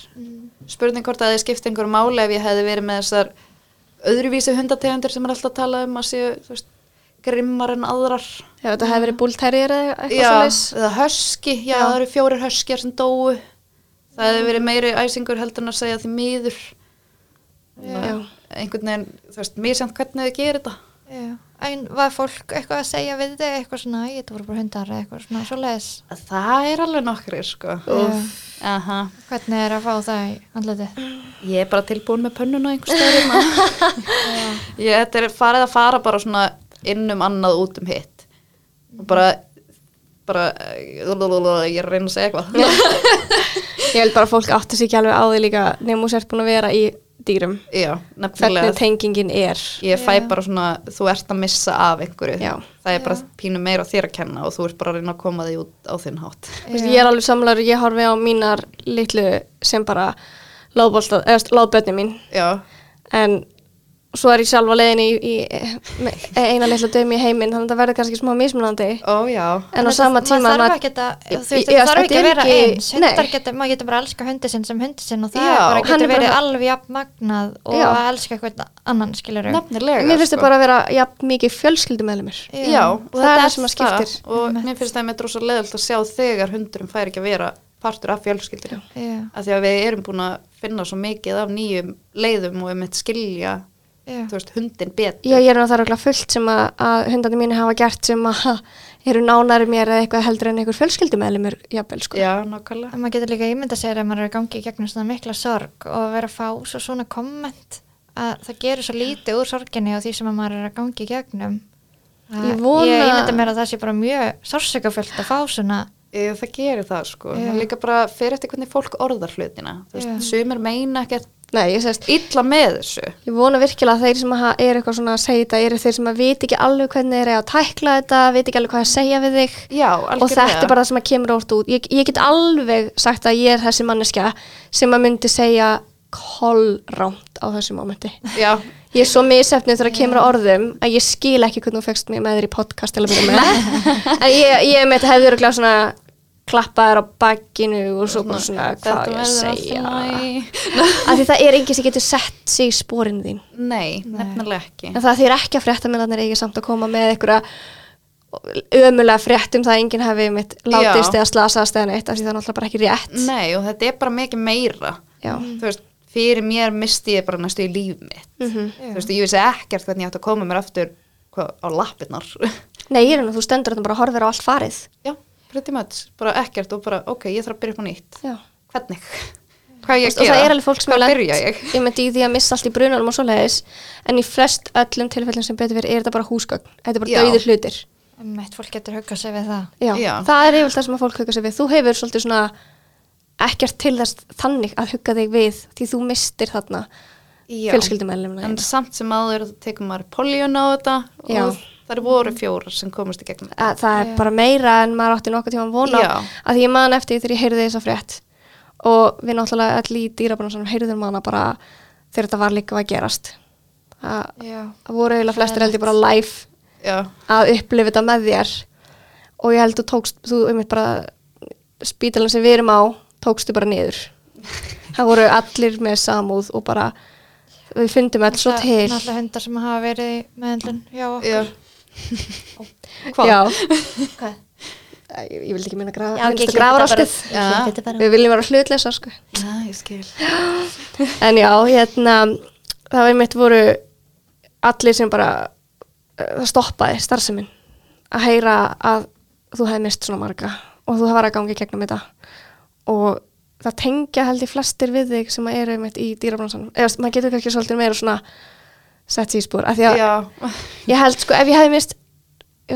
Spurning hvort að þið skipti einhverju máli ef ég hefði verið með þessar öðruvísi hundategundir sem er alltaf að tala um að séu veist, grimmar en aðrar. Já, þetta hefði verið búlterjir eða eitthvað já, svoleiðis. eða höski, já, það eru fjórir höskjar sem dóu. Það hefði verið meiri æsingur heldur en að segja því miður Já. En var fólk eitthvað að segja við þig eitthvað svona, "Æ, þetta voru bara hundar eða eitthvað svona svo leiðis? það er alveg nokkri, sko Aha. Hvernig er að fá það í andletið? ég er bara tilbúin með pönnuna einhver stöður ég, þetta er farið að fara bara svona inn um annað út um hitt og bara bara, ég er að reyna að segja eitthvað Ég held bara að fólk átti sig ekki alveg á því líka nefnum þú sért búin að vera í dýrum. Já, hvernig tengingin er. Ég fæ bara svona, þú ert að missa af einhverju, Já. það er bara pínu meira þér að kenna og þú ert bara að reyna að koma því út á þinn hátt. Ég er alveg samlar, ég horfi á mínar litlu sem bara láðbötni mín. Já, en svo er ég sjálf á leiðinni í, í, eina litlu dömi í heiminn þannig að það verður kannski smá mismunandi. Ó já. En á sama tíma maður þarf ekki að, þú veist, já, þarf ekki að er vera eins. Hundar getur, maður getur bara að elska hundi sinn sem hundi sinn og það Já, bara, getur er bara- verið alveg jafn magnað og Já. að elska eitthvað annan skilur nefnilega mér finnst sko. þetta bara að vera jafn mikið fjölskyldumæðlumir já, og Það er það sem að skiptir. og mér finnst það með drosa leðilt að sjá þegar hundurum fær ekki að vera partur af fjölskyldinu Já, af því að við erum búin að finna svo mikið af nýjum leiðum og við mitt skilja já, veist, hundin betur. Já, ég er nú það er fullt sem að, að hundandi mínu hafa gert sem að eru nánari mér eða eitthvað heldur en einhver fjölskyldumæðlumir jafnvel sko. já, nákvæmlega. En maður getur líka ímynda sér ef maður er að gangi í gegnum svona mikla sorg og vera að fá svo svona komment að það gerir svo lítið úr sorginni og því sem að maður er að gangi í gegnum. Að Ég vona- ég ímynda mér að það sé bara mjög sársökafullt að fá svona Ég, það gerir það sko, Já. það líka bara fyrir eftir hvernig fólk orðar hlutina. Þú veist, sumir meina ekkert Nei, ég sést, illa með þessu? Ég vona virkilega að þeir sem að er eitthvað svona að segja þetta eru þeir sem að viti ekki alveg hvernig þeir eru að tækla þetta, viti ekki alveg hvað að segja við þig. Já, og þetta er bara það sem að kemur órt út. Ég, ég get alveg sagt að ég er þessi manneskja sem að myndi segja kollránt á þessu mómenti. Já, ég er svo misefnið þegar það kemur á orðum að ég skil ekki hvernig þú fegst mig með þér í podcast til að byrja með. En ég, ég með þetta hefði öruglega svona klappa þér á bakkinu og svo bara svona hvað ég að segja? af því það er enginn sem getur sett sig í spórin þín. Nei, nefnilega ekki. En það þýr ekki að frétta með þannig ekki samt að koma með einhverja ömulega frétt um það að enginn hefði mitt látist Já. eða slasast eða neitt af því það er náttúrulega bara ekki rétt. Nei, og þetta er bara mikið meira. Já. Þú veist, fyrir mér misti ég bara næstu í líf mitt. Mhm. Þú veist, ég vissi ekkert hvernig ég átti að koma mér aftur á lappirnar. Nei, ég er hann að þú stendur þetta bara horfir á allt farið. Já, pretty much, bara ekkert og bara, ok, ég þarf að byrja upp á nýtt Já. Hvernig? Hvað ég og að gera? það er alveg fólk sem Hvað byrja ég? ég myndi í því að missa allt í brunanum og svoleiðis en í flest öllum tilfellum sem betur verið er þetta bara húsgögn þetta er bara dauðir hlutir Meitt fólk getur huggað sig við það Já. Já. það er yfirlega það sem að fólk hugga sig við þú hefur svolítið svona ekkert til þess þannig að hugga þig við því þú mistir þarna fjölskyldumælum En samt sem áður þá tekur maður poljun á þetta Já. og það eru voru fjórar sem komast í gegnum þetta. að það er Já. bara meira en maður átti nokkuð tíma að vona Já. að því ég man eftir því þegar ég heyrði þessa frétt. Og við náttúrulega öll í dýrabunum heyrðum hana bara þegar þetta var líka að gerast. Að Já, það voru eiginlega flestir held ég bara live Já, að upplifa þetta með þér. Og ég held þú tókst þú um bara spítalan sem við erum á tókstu bara niður. Það voru allir með samúð og bara við fundum alls svo til. Náttúrulega hundar sem hafa verið í meðhendlun Já, já. Hvað? Já, Hvað? Ég, ég vildi ekki minna grafa, bara- Já. Þetta bara- við viljum vera hlutleysa sko. En já, hérna það var mitt voru allir sem bara uh, það stoppaði starfseminn að heyra að þú hefði mist svona marga og þú var að gangi gegnum þetta og það tengja held ég flestir við þig sem að eru mitt í dýrabransan eða maður getur kannski svolítið meira svona sett sér í spór af því að Já, ég held sko ef ég hefði mist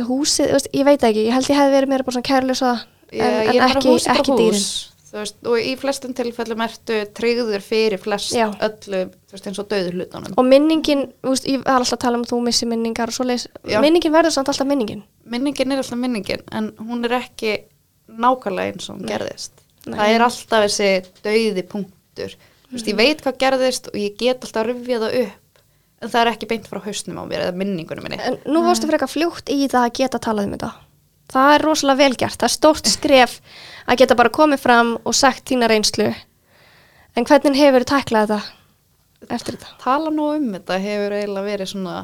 húsið, veist, ég veit ekki ég held ég hefði verið meira bara svona kærlösa en, en ekki, hús ekki dýrin Veist, og í flestum tilfellum ertu tryggður fyrir flest Já. öllu veist, eins og döður hlutunum og minningin, ég var alltaf að tala um þú missi minningar og svoleiðis, Já. minningin verður samt alltaf minningin minningin er alltaf minningin en hún er ekki nákvæmlega eins og hún Nei. gerðist Nei. það er alltaf þessi döiði punktur ég veit hvað gerðist og ég get alltaf að rifja það upp en það er ekki beint frá hausnum á mér eða minningunum minni En nú varstu frekar fljótt í það að geta talað um þetta. Það er rosalega velgjart. Það er stórt skref að geta bara komið fram og sagt þína reynslu. En hvernig hefur þú tæklað þetta eftir þetta? tala nú um þetta hefur eiginlega verið svona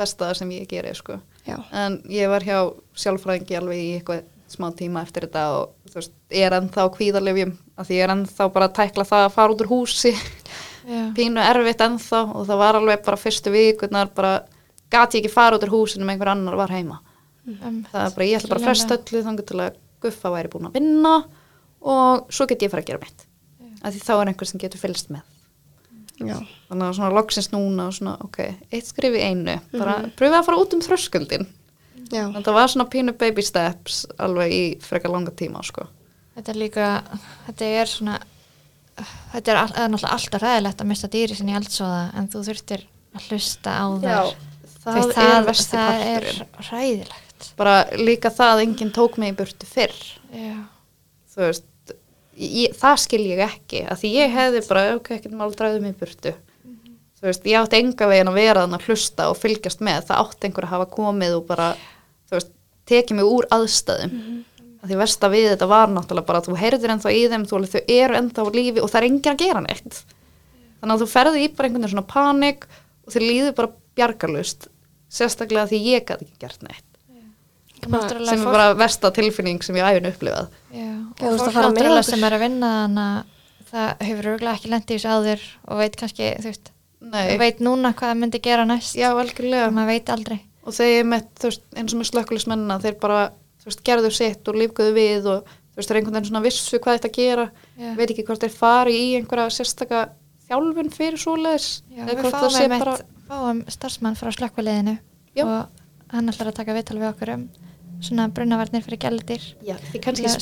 besta sem ég geri sko. Já. en ég var hjá sjálfræðingi alveg í eitthvað smá tíma eftir þetta og þú veist, ég er ennþá kvíðalefjum af því ég er ennþá bara að tækla það að fara út úr húsi Já. pínu erfitt ennþá og það var alveg bara fyrstu vikunar bara gati ég ekki fara út úr húsinu með einhver annar var heima. Um, það er bara, ég ætla bara að fresta öllu þannig til að Guffa væri búin að vinna og svo get ég fara að gera mitt. Af því þá er einhver sem getur fylgst með. Já. þannig að svona loksins núna og svona, ok, eitt skrif í einu. Bara pröfið að fara út um þröskuldin Já. en það var svona pínu baby steps alveg í frekar langa tíma sko. Þetta er líka, þetta er svona, þetta er, all, það er náttúrulega alltaf ræðilegt að mista dýri sinni eldsóða en þú þurftir að hlusta á þær. það, er versti það er ræðilegt. bara líka það að enginn tók mig í burtu fyrr Já. þú veist ég, það skil ég ekki að því ég hefði bara, ok, ekkert mál dræðu mig í burtu þú veist, ég átti enga veginn að vera þannig að hlusta og fylgjast með það átti einhver að hafa komið og bara þú veist, tekið mig úr aðstæðum að því versta við þetta var náttúrulega bara að þú heyrðir ennþá í þeim, þú alveg þau eru ennþá á lífi og það er enginn að gera neitt. Þannig að þú ferði í bara einhvern veginn svona panik og þau líður bara bjargarlust sérstaklega því ég gæti ekki gert neitt. Náttúrulega sem er fólk- bara versta tilfinning sem ég æfin upplifað. Já, og þú fólk að fara með náttúrulega sem er að vinna þannig að það hefur örgulega ekki lendið í þessu áður og veit kannski, þú veist, Nei, veit núna hvað það myndi gera næst. já, algjörlega. Maður veit aldrei. og þegar ég með, þú veist, eins og með slökkulismennina þeir bara, þú veist, gerðu sitt og lífguðu við og þú veist, þeir einhvern veginn svona vissu hvað þetta gera, Já. veit ekki hvort þeir fari í einhverja sérstaka þjálfun fyrir eða við það fáum, bara... bara fáum starfsmann frá slökkvaliðinu og hann ætlar að taka viðtal við okkur um svona brunnavarnir fyrir gældir. já, því kannski það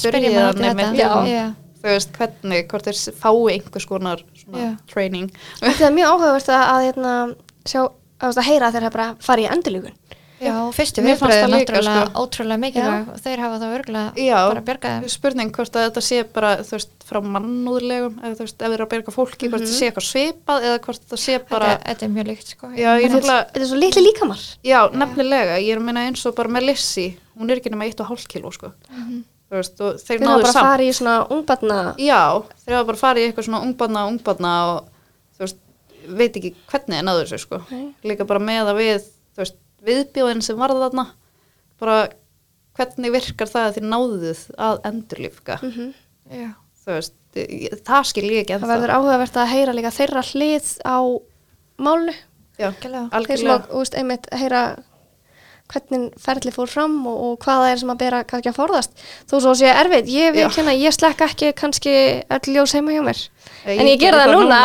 þetta. því, Já. þú veist, hvernig, hvort þeir fái einhvers konar training Það er mjög áhugavert að, að, hérna, sjá, að, að heyra þegar það bara fara í endurlíkun. Já, og fyrstu Mér fannst viðbröð er það líka, náttúrulega sko. ótrúlega mikilvæg og þeir hafa þá örgulega Já, bara bjargað þeim. spurning hvort að þetta sé bara, þú veist, frá mannúðlegum eða þú veist, ef þeir eru að berga fólki, hvort það sé eitthvað svipað eða hvort það sé bara, Þetta, þetta er mjög líkt sko. já, ég náttúrulega Þetta er svo litli líkamar. Já, nefnilega, ég er að minna eins og bara með Lissi, hún er ekki nema 1,5 kíló sko. Þú veist, og þeir náðu bara samt. fara í svona ungbarna. Já, þeir hafa bara farið í eitthvað svona ungbarna, ungbarna og þú veist, veit ekki hvernig þeir náðu þessu sko. Nei. Líka bara með að við, þú veist, viðbjóðin sem varð þarna, bara hvernig virkar það að þið náðuð að endurlífka, Mm Já. þú veist, ég- það skil ég ekki Það ennþá. verður áhugavert að heyra líka þeirra hlið á málu. Já. Þeir sem að, þú veist, einmitt heyra hvernig ferli fór fram og, og hvað það er sem að bera kannski að forðast. Þú svo sé erfið, ég ég slekka ekki kannski öll ljós heima hjá mér. Ég en ég geri gera það það núna.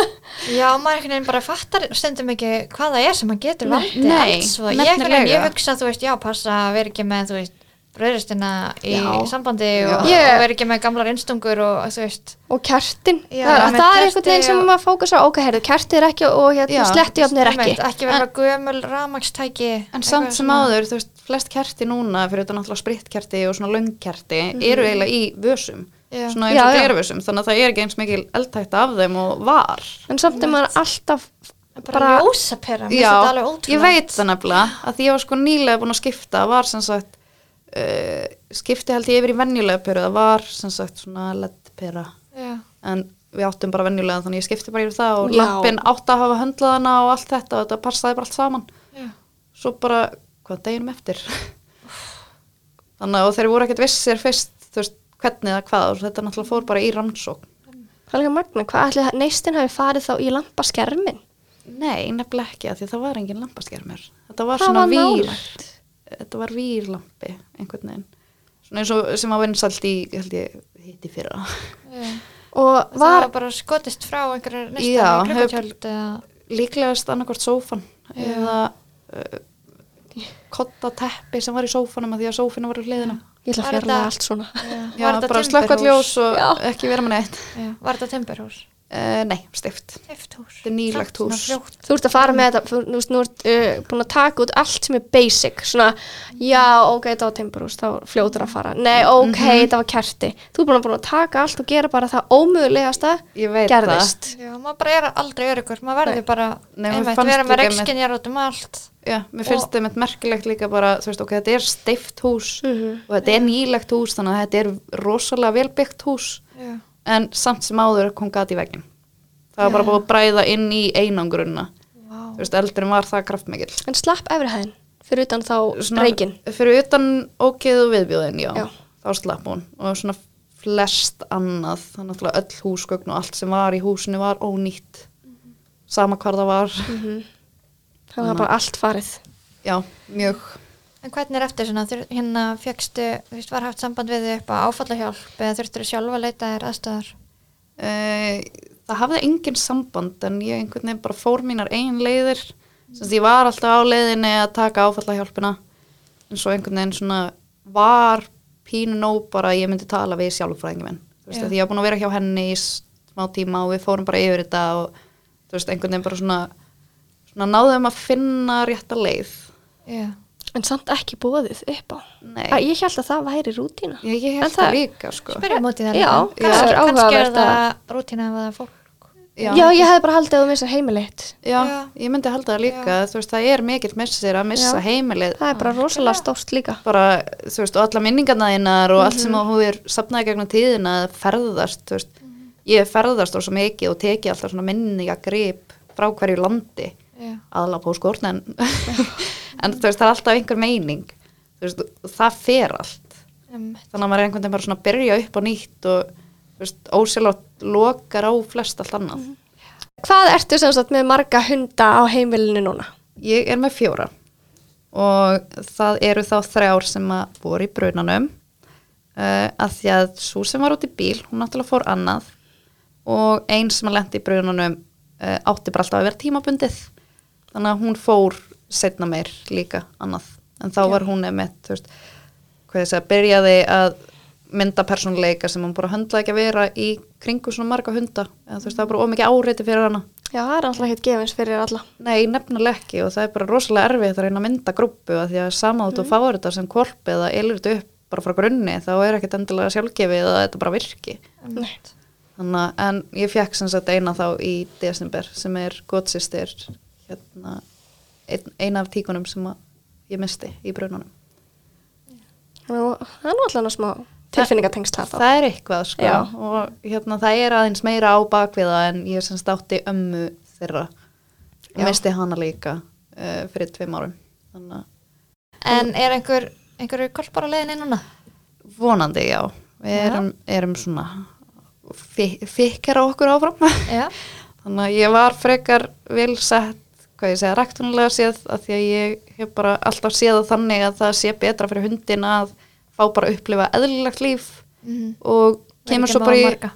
Já, maður einhvern veginn bara fattar stundum ekki hvað það er sem maður getur Nei, valdið nei, alls og ég, einhvern veginn, nefnilega. ég hugsa, þú veist, já, passa að vera ekki með, þú veist, bröðristina í Já. sambandi Já. og, Ég- og vera ekki með gamlar innstungur og þú veist, og kertin, Já, það, það er kerti einhvern veginn sem maður fókus á, ok, heyrðu, kertið er ekki og hérna, Já, slettujöfn er ekki. ekki vera gömul ramagstæki En samt sem áður, þú veist, flest kerti núna, fyrir þetta náttúrulega spritkerti og svona löngkerti, eru eiginlega í vösum, Já. svona eins og glervösum, þannig að það er ekki eins mikil eldtækta af þeim og var. En samt er maður alltaf bara, ljósapera, mér finnst Já, þetta alveg ótrúlega ég veit það nefnilega, að því ég var sko nýlega búin að skipta, var sem sagt, uh, skipti held ég yfir í venjulega peru, það var sem sagt svona leddpera, en við áttum bara venjulega, þannig ég skipti bara yfir það og Já. lappin átti að hafa höndlað hana og allt þetta og þetta passaði bara allt saman. já, svo bara, hvað deginum eftir þannig að þeir voru ekkert vissir fyrst þú veist, hvernig eða hvað og þetta náttúrulega fór bara í rannsók hvað er líka magna, hvað ætli það- neistinn hafi farið þá í lampaskermin? nei, nefnilega ekki, af því að það var engin lampaskermur þetta var Það svona var vír nálægt. þetta var vírlampi einhvern veginn svona eins og sem var vinsalt í, held ég, hitti fyrra já. Og Það var, var bara skotist frá næsta hef- klukkutjöld eða líklegast annarkort sófan Já. eða uh, kotta teppi sem var í sófanum að því að sófinu var í hliðina ég ætla að fjarlæga allt svona. Já, Já, bara timburhús? ljós og Já. ekki vera með neitt Já, var þetta timburhús? Uh, nei, stift. Stift hús. Þetta er svona hús. Þú ert að fara með þetta, þú veist, nú ert uh, búin að taka út allt sem er basic, svona, já, ok, þetta var timburhús, þá fljótur að fara. Nei, ok, Mhm. þetta var kerti. Þú ert búin að, búin að taka allt og gera bara það ómögulegasta Ég veit gerðist. Já, maður bara er aldrei öryggur, maður verður bara einmitt, vera með rekskinjar út um allt. Já, mér finnst þetta með merkilegt líka bara, þú veist, ok, þetta er stift hús Mhm. og þetta er nýlegt hús, þannig að þetta er rosalega velbyggt hús, Já. En samt sem áður kom gat í veggin. Það var bara búið að bræða inn í einangrunna. Vá. Þú veist, eldurinn var það kraftmikill. En slapp efrihæðin, fyrir utan þá reikin. Fyrir utan ógeð og viðbjóðin, já. Já. Þá slapp hún og svona flest annað, þannig að öll húsgögn og allt sem var í húsinu var ónýtt. Sama hvar það var. Mhm. Það var bara allt farið. Já, mjög. En hvernig er eftir svona, hérna veist, var haft samband við upp á áfallahjálp eða þurftur þú sjálfa að leita þér aðstöðar? Uh, það hafði engin samband en ég einhvern veginn bara fór mínar eigin leiðir. Þannig ég var alltaf á leiðinni að taka áfallahjálpina en svo einhvern veginn svona var pínu nóg bara að ég myndi tala við sjálfræðingin minn. Þú veist, að ég var búin að vera hjá henni í smá tíma og við fórum bara yfir þetta og þú veist, einhvern veginn bara svona, svona náðum að finna rétta leið. Já. En samt ekki bóðið upp á. Nei. Að Ég held að það væri rútína. Ég, ég held það- líka, sko. Spyrjum út í það Já, líka. það er Kannski- Kannski er það rútína ef það er fólk. Já, ég hefði bara haldið að þú missar heimilitt. Já, Já. ég myndi halda það líka, þú veist, það er mikill missir að missa Já. heimilið Það er bara rosalega stórt líka. bara, þú veist, og alla minningarna þínar og allt sem þú er sapnaði gegnum tíðina að ferðast, þú veist ég ferðast og svo mikið og teki alltaf svona minninga grip frá hverju landi Já. aðla póskort en, en þú veist, það er alltaf einhver meining. Veist, það fer allt. Um, þannig að maður er einhvern veginn bara svona að byrja upp á nýtt og, ósjálfátt lokar á flest allt annað. Hvað ertu sem sagt með marga hunda á heimilinu núna? Ég er með fjóra. Og það eru þá þrjár sem að voru í brunanum. Uh, að því að svo sem var út í bíl, hún náttúrulega fór annað. Og einn sem að lendi í brunanum uh, átti bara alltaf að vera tímabundið. Þannig að hún fór setna meir líka annað en þá var hún með, þú veist hvað ég segja, byrjaði að mynda persónuleika sem hún bara höndlaði ekki að vera í kringu svona marga hunda eða þú veist það var bara ómikið áreiti fyrir hana Já, það er alltaf ekkert gefins fyrir alla. Nei, nefnilega ekki og það er bara rosalega erfitt að reyna að mynda grúpu að því að samátt og fáur þetta sem korp eða þetta upp bara frá grunni þá er ekkert endilega sjálfgefið að þetta bara virki. Nei. Þannig að, en ég fekk sem sagt eina þá í desember sem er gótsistir hérna, ein, eina af tíkunum sem að ég misti í brunanum. Nú, það er nú alltaf smá tilfinningatengsl það. Það er eitthvað sko Já. og hérna það er aðeins meira á bakviða en ég sem státti ömmu þeirra og misti hana líka uh, fyrir tveim árum. Þannig að En er einhver, einhverju kolpar á leiðinni núna? Vonandi, já. Við erum, erum svona fikkar á okkur áfram. Þannig að ég var frekar vel sett, hvað ég segja, ræktunulega séð að því að ég hef bara alltaf séð það þannig að það sé betra fyrir hundin að fá bara að upplifa eðlilegt líf Mm og kemur svo bara í,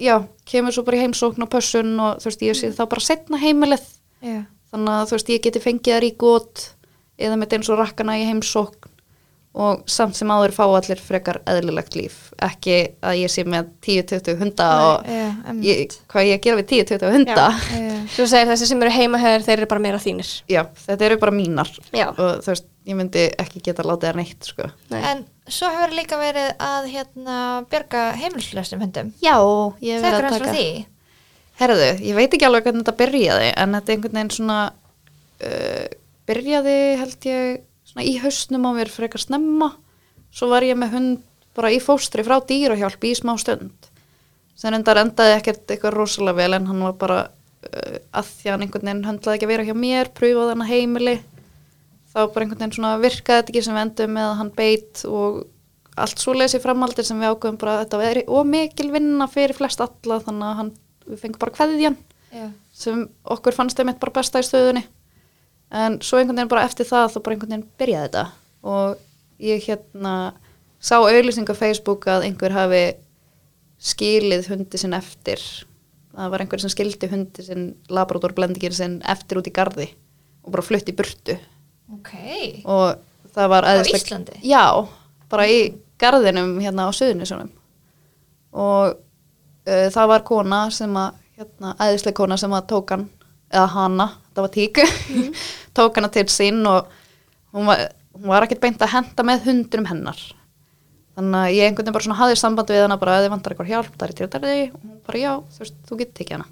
já, kemur svo bara í heimsókn og pössun og þú veist, ég sé þá bara setna heimilið. Já. Þannig að þú veist, ég geti fengið þær í gót eða með eins og rakkana í heimsókn og samt sem áður fá allir frekar eðlilegt líf. Ekki að ég sé með 10-20 hunda og einmitt. ég, hvað ég gera við 10-20 hunda. Já. Þú segir þessi sem eru heima hefur, þeir eru bara meira þínir. Já, þetta eru bara mínar Já. og þú veist, ég myndi ekki geta látið þær neitt, sko. Nei. En svo hefur líka verið að hérna björga heimilslöstum hundum. Já, ég hef verið að taka. Herðu, ég veit ekki alveg hvernig þetta byrjaði, en þetta einhvern veginn svona, uh, byrjaði held ég svona í hausnum á mér frekar snemma. Svo var ég með hund bara í fóstri frá dýrahjálp í smá stund. Sen endar endaði ekkert eitthvað rosalega vel en hann var bara uh, að því hann einhvern veginn höndlaði ekki að vera hjá mér, pröfaði hann að heimili. Þá bara einhvern veginn svona virkaði þetta ekki sem við endum með að hann beit og allt svo lesi framaldir sem við ákveðum bara að þetta veri ómikil vinna fyrir flest alla þannig að hann, við fengum bara kveðjan Já. sem okkur fannst einmitt bara besta í stöðunni en svo einhvern veginn bara eftir það þá bara einhvern veginn byrjaði þetta og ég hérna sá auðlýsing á Facebook að einhver hafi skilið hundi sinn eftir það var einhver sem skildi hundi sinn labrador blendingin sinn eftir út í gardi og bara flutti í burtu Ok. og það var Á æðislegt- Íslandi? Já, bara í garðinum hérna á Suðunisunum og uh, það var kona sem að hérna, æðislega kona sem að tók hann, eða hana, það var tíku, tók hana til sín og hún var, hún var ekkert beint að henda með hundurum hennar. Þannig að ég einhvern veginn bara svona hafði samband við hana bara að þið vantar eitthvað hjálp, það er til þetta og hún bara já, þú veist, þú getur tekið hana.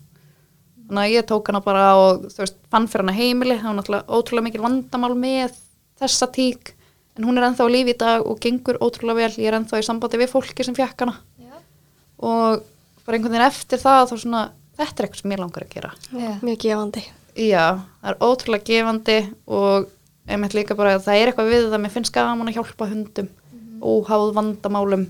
Þannig að ég tók hana bara og þú veist, fann fyrir hana heimili, það var náttúrulega ótrúlega mikil vandamál með þessa tík, en hún er ennþá á lífi í dag og gengur ótrúlega vel, ég er ennþá í sambandi við fólki sem fjakk hana og bara einhvern veginn eftir það þá svona, þetta er eitthvað sem ég langar að gera. Já. mjög gefandi. Já, það er ótrúlega gefandi og einmitt líka bara að það er eitthvað við það, mér finnst gaman að hjálpa hundum óháð vandamálum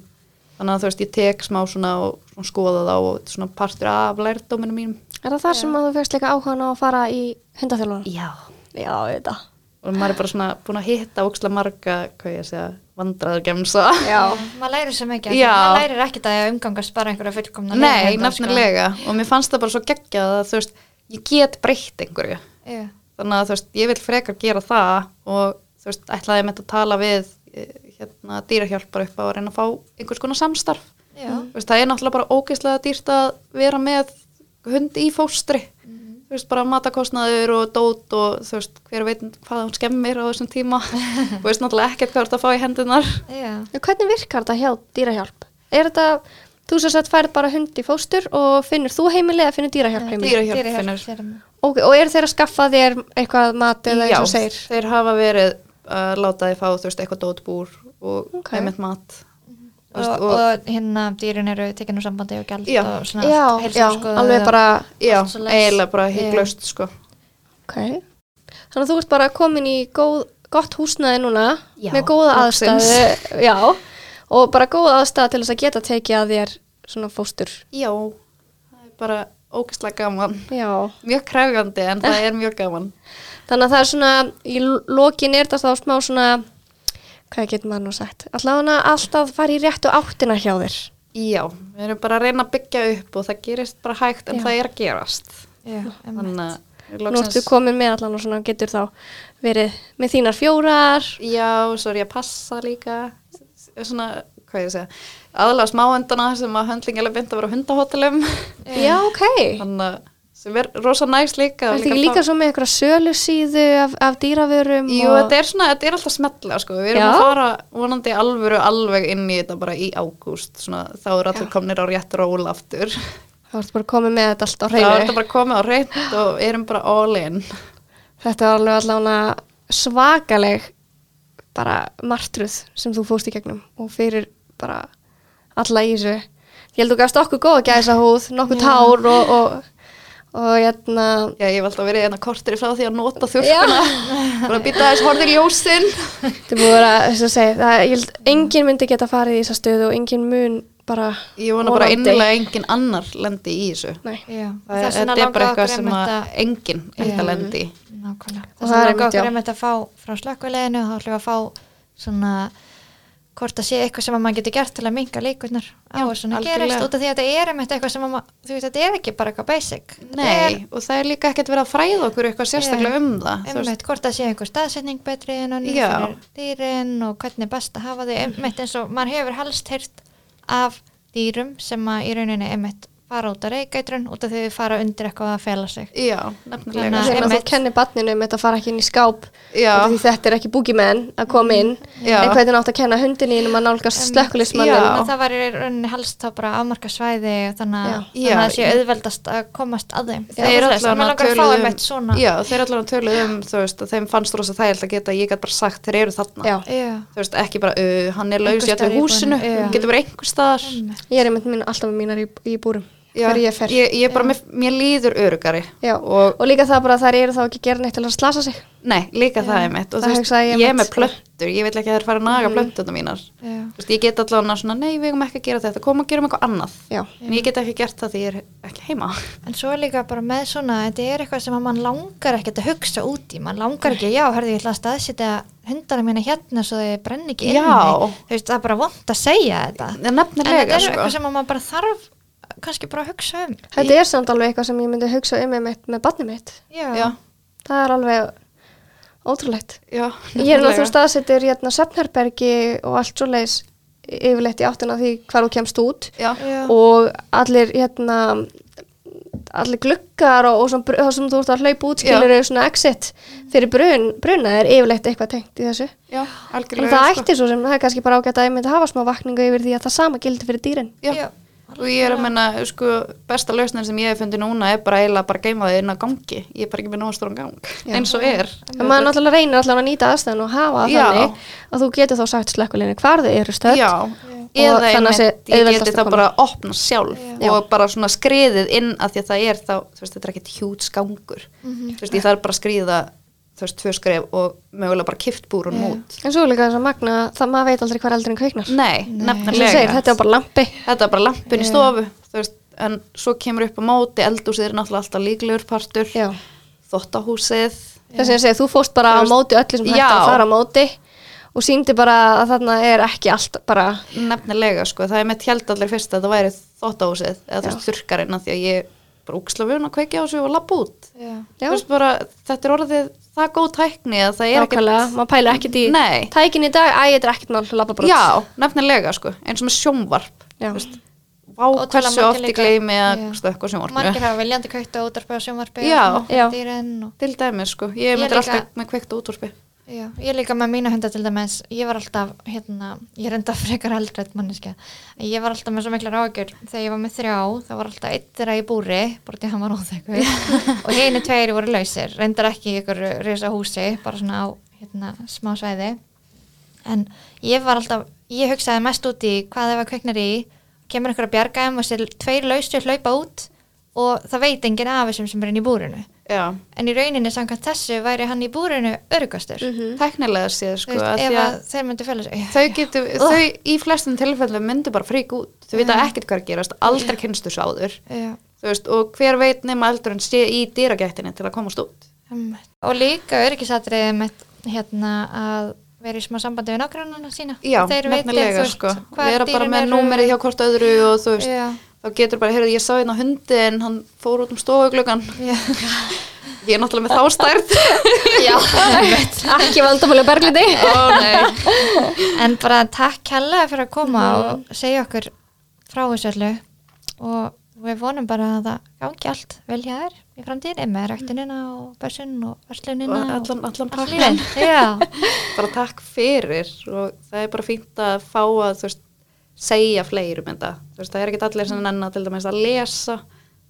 þannig að þú veist, ég tek smá svona og svona skoða það og þetta er svona partur af lærdóminu mínum. Er það þar sem að þú fegst líka áhugan á að fara í hundaþjálfuna? Já. Já, þetta. Og maður er bara svona búin að hitta ókslega marga, hvað ég að segja, vandraður gemsa. Já. maður lærir svo mikið, Já. maður lærir ekkert að umgangast bara einhverja fullkomna Nei, sko. nefnilega. Og mér fannst það bara svo geggjað að þú veist, ég get breytt einhverju. Já. þannig að þú veist, ég vil frekar gera það og þú veist, ætlaði með að tala við eh, hérna dýrahjálpar upp á að reyna að fá einhvers konar samstarf Já. þú veist, það er náttúrulega bara ógeðslega dýrt að vera með hund í fóstri þú veist, bara matakostnaður og dót og þú veist, hver veit hvað hún skemmir á þessum tíma þú veist náttúrulega ekkert hvað þú ert að fá í hendunar Já. En Hvernig virkar þetta hjá dýrahjálp? Er þetta, þú sem sagt færð bara hund í fóstur og finnur þú heimili eða finnur dýrahjálp heimili? Dýrahjálp Dýrahjálp finnur. sér um- Ok, og eru þeir að skaffa þér eitthvað mat eða eins og segir? þeir hafa verið að láta þið fá þú veist, eitthvað dótbúr og Ok. einmitt mat Þú veist, og, og hérna dýrin eru tekinu sambandi og Já. og svona Já, allt, já, alveg og- bara, Já, eiginlega bara Já. hygglöst sko. ok. Þannig að þú ert bara komin í góð, gott húsnæði núna Já, með góða aðstæðu, já, og bara góða aðstæða til þess að geta tekið að þér svona fóstur. Já, það er bara ógæslega gaman. Já, Mjög krefjandi en það er mjög gaman. þannig að það er svona, í lokin er þetta þá smá svona, hvað getur maður nú sagt, allavega alltaf fara í réttu áttina hjá þér. Já, við erum bara að reyna að byggja upp og það gerist bara hægt en Já. það er að gerast. Já, Þannig að Nú ertu komin með allan og svona getur þá verið með þínar fjórar. Já, svo er ég að passa líka, svona, hvað ég segja, aðalega smáhendana sem að höndlingilega bynd að vera hundahótelum. Já, ok. Þannig að sem er rosa næst líka. Er þetta ekki líka svo með eitthvað sölu síðu af, af dýravörum? Jú, og... þetta er svona, þetta er alltaf smetla sko, við erum Já. að fara vonandi alvöru alveg inn í þetta bara í ágúst, svona, þá eru allir komnir á rétt ról aftur. Það ertu bara komið með þetta allt á er þetta hreinu. bara komið á reynd og erum bara all in. Þetta er alveg allavega svakaleg bara martruð sem þú fóst í gegnum og fyrir bara alla í þessu. Ég held þú gafst okkur góða gæsa húð, nokkuð tár og, og, og hérna, Já, ég hef alltaf verið hérna kortir frá því að nota þurrkuna, bara býta þess horfið ljósinn. þetta er búið að, þess að segja, það, ég held enginn myndi geta farið í þessa stöðu og enginn mun bara Ég vona bara innilega engin annar lendi í þessu. Er, þess þetta er bara eitthvað sem einmitt að enginn ætti að lendi í. Nákvæmlega. Og Þess er langaði já. okkur einmitt að fá frá slökkvileginu og þá ætlum við að fá svona hvort það sé eitthvað sem að maður getur gert til að minga líkurnar á svona algjörlega. gerist út af því að þetta er einmitt eitthvað sem að maður, þú veist, þetta er ekki bara eitthvað basic. Þetta Nei, og það er líka ekkert verið að fræða okkur eitthvað sérstaklega um það. er veist. einmitt hvort það sé einhver staðsetning betri en Já. fyrir dýrin og hvernig er best að hafa þau einmitt eins og maður hefur helst heyrt af dýrum sem að í rauninni einmitt fara út að reykætrun út af því þau fara undir eitthvað að fela sig. Já, nefnilega. að þú kennir barninu um þetta að fara ekki inn í skáp þetta er ekki búgimenn að koma inn Já. en hvernig átt að kenna hundinni um að nálgast slökkulismannin það var í rauninni helst þá bara afmarka svæði þannig að, Já. þannig að það sé auðveldast að komast að þeim. Þeir Þeir allan allan að að fá töluðu einmitt svona. Já, þeir allan að töluðu um, þú veist, að þeim fannst rosa þægild að geta, ég gæti bara sagt, þeir eru þarna. Þú ekki bara, uh, hann er laus í staðar allir í húsinu, Einmitt. Ég er mínar fer Ég, ég bara, mér, mér líður örugari. Og, og líka það bara að þær eru þá ekki að gera neitt til að slasa sig nei, líka það er mitt. Og það þú veist, ég ég er með plöntur, ég vil ekki að þeir fara að naga plönturna mínar. Já. Þú veist, ég get allan að svona, nei, við erum ekki að gera þetta, koma að gera um eitthvað annað. Já, En ég get ekki gert það því ég er ekki heima. En svo er líka bara með svona, þetta er eitthvað sem mann langar ekkert að hugsa út í, mann langar ekki, já, hörðu, ég ætla að staðsitja hundana mína hérna svo þau brenni ekki inni. Já. Þú veist, það er bara vond að segja þetta. En En nefnilega, þetta er sko. eitthvað sem að maður bara þarf kannski bara að hugsa um. þetta er samt alveg eitthvað sem ég myndi hugsa um með, með barnið mitt Já. Já, það er alveg ótrúlegt já. Ég er náttúrulega staðsettur hérna söfnherbergi og allt svo leiðis yfirleitt í áttina því hvar þú kemst út Já, Já. og allir hérna allir gluggar og, og það sem þú ert að hlaupa út skilur svona exit fyrir brun, bruna er yfirleitt eitthvað tengt í þessu Já, algjörlega að það sko. ætti svo sem það er kannski bara ágætt að ég myndi hafa smá vakningu yfir því að það sama gildi fyrir dýrin Já. Já. Og ég er að menna, sko, besta lausnin sem ég hef fundið núna er bara eiginlega bara geima þið inn að gangi. Ég er bara ekki með stóran gang, eins og er. en maður náttúrulega reynir allavega að nýta aðstæðan og hafa það Já. þannig að þú getur þá sagt slökkulinni hvar þau eru stödd Já, Og eða þannig að ég geti að þá bara að opna sjálf Já. og bara svona skriðið inn að því að það er þá, þú veist, þetta er ekkert hjút skangur. Mhm. Þú veist, ég þarf bara að skriða, veist, tvö skref og mögulega bara kift búrun út. en svo er líka þess að magna það maður veit aldrei hvar eldurinn kveiknar Nei, þú nefnilega. segir, þetta er bara lampi þetta er bara lampin í stofu þú veist, en svo kemur upp á móti eldúsið er náttúrulega alltaf líklegur partur Já. þottahúsið þess að ég segi, þú fóst bara Þú á veist, móti öllu sem hægt að fara á móti og síndi bara að þarna er ekki allt bara nefnilega sko, það er með tjald allir fyrst að það væri þottahúsið eða veist þurrkarinn af því að ég bara úksla vun að kveikja á sig og lappa út Já. Já. veist bara, þetta er orðið það er góð tækni að það er nákvæmlega, maður pæla ekkert í Nei. tækin í dag, æ, þetta er ekkert mál, labba bara út. já, nefnilega sko, eins og með sjónvarp Já. þú veist, vá Ótrúlega hversu margir oft ég líka- gleymi að Já. stökka á sjónvarpinu Margir hafa viljandi kveikt á útvarpi og sjónvarpi Já. og Já. dýrin og til dæmis sko, ég Ég myndir líka- alltaf með kveikt útvarpi Já, ég líka með mína hunda til dæmis, ég var alltaf, hérna, ég er enda frekar eldrætt manneska, en ég var alltaf með svo mikla ráðgjör, þegar ég var með þrjá, það var alltaf eitt þeirra í búri, bara því hann var óþekkur, og henni tveiri voru lausir, reyndar ekki í ykkur risa húsi, bara svona á, hérna, smá svæði, en ég var alltaf, ég hugsaði mest út í hvað ef að kveiknar í, kemur ykkur að bjarga þeim og sér tveir lausir hlaupa út og það veit enginn af þessum sem er inn í búrinu. Já, En í rauninni samkvæmt þessu væri hann í búrinu örugastur. séð sko, að þeir myndu fjöla sig. þau getur, þau í flestum tilfellum myndu bara frík út, þau vita ekkert hvað að gerast aldrei kynstu svo áður. Já, þú veist, og hver veit nema eldur en sé í dýragættinni til að komast út. Einmitt. og líka öryggisatriði með hérna að vera í smá sambandi við nágrannana sína. Já, nefnilega sko. hvar vera bara með númerið hjá hvort öðru og þú veist, þá getur bara, heyrðu, ég sá hérna hundi en hann fór út um stofuglögan já, ég er náttúrulega með þá stærð. Já. Ekki vandamáli bergliti ó nei. En bara takk kærlega fyrir að koma Mhm. og segja okkur frá þessu öllu. Og við vonum bara að það gangi allt vel hjá þér í framtíðinni með ræktunina og börsun og verslunina og allan, allan. Já, bara takk fyrir og það er bara fínt að fá að þú veist, segja fleirum þetta þú veist, það er ekki allir sem nennan til dæmis að lesa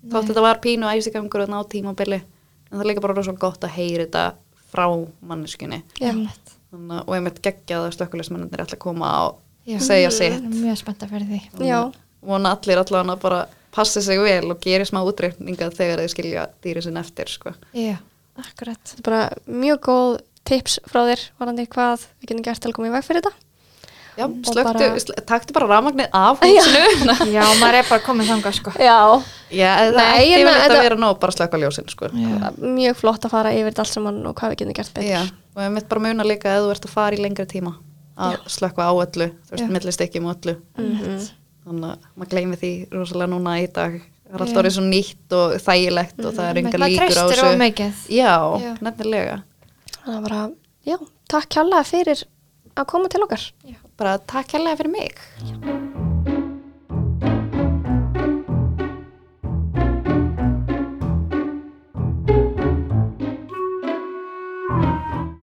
þótt þetta var pínu æsigangur og ná tímabili en það er líka bara rosalega gott að heyra þetta frá manneskunni. Þannig, og einmitt geggjað að slökkulismennir ætla að koma og Já. segja sitt mjög spennt fyrir því Já. vona allir allavega að bara passi sig vel og geri smá útreikninga þegar þeir skilja dýri sinni eftir sko. Já, akkurat Þetta er bara mjög góð tips frá þér varandi hvað við getum gert til að koma í veg fyrir þetta Já, slöktu, bara- sl taktu bara rafmagnið af húsinu. Já, maður er bara komin þangað sko. Já, Já, það ætti yfirleitt þetta- að vera nóg bara að slökka ljósin sko. Já, mjög flott að fara yfir þetta allt saman og hvað við getum gert betur. Já, og ég mitt bara muna líka að þú ert að fara í lengri tíma að slökka á öllu, þú veist, Já. millistykkjum og öllu. Mhm. þannig að maður gleymi því rosalega núna í dag. Það er alltaf Já. orðið svo nýtt og þægilegt og það er enga maður líkur á þessu. Já, Já. nefnilega. Þannig að bara, já, takk kjállega fyrir að koma til okkar bara takk hérlega fyrir mig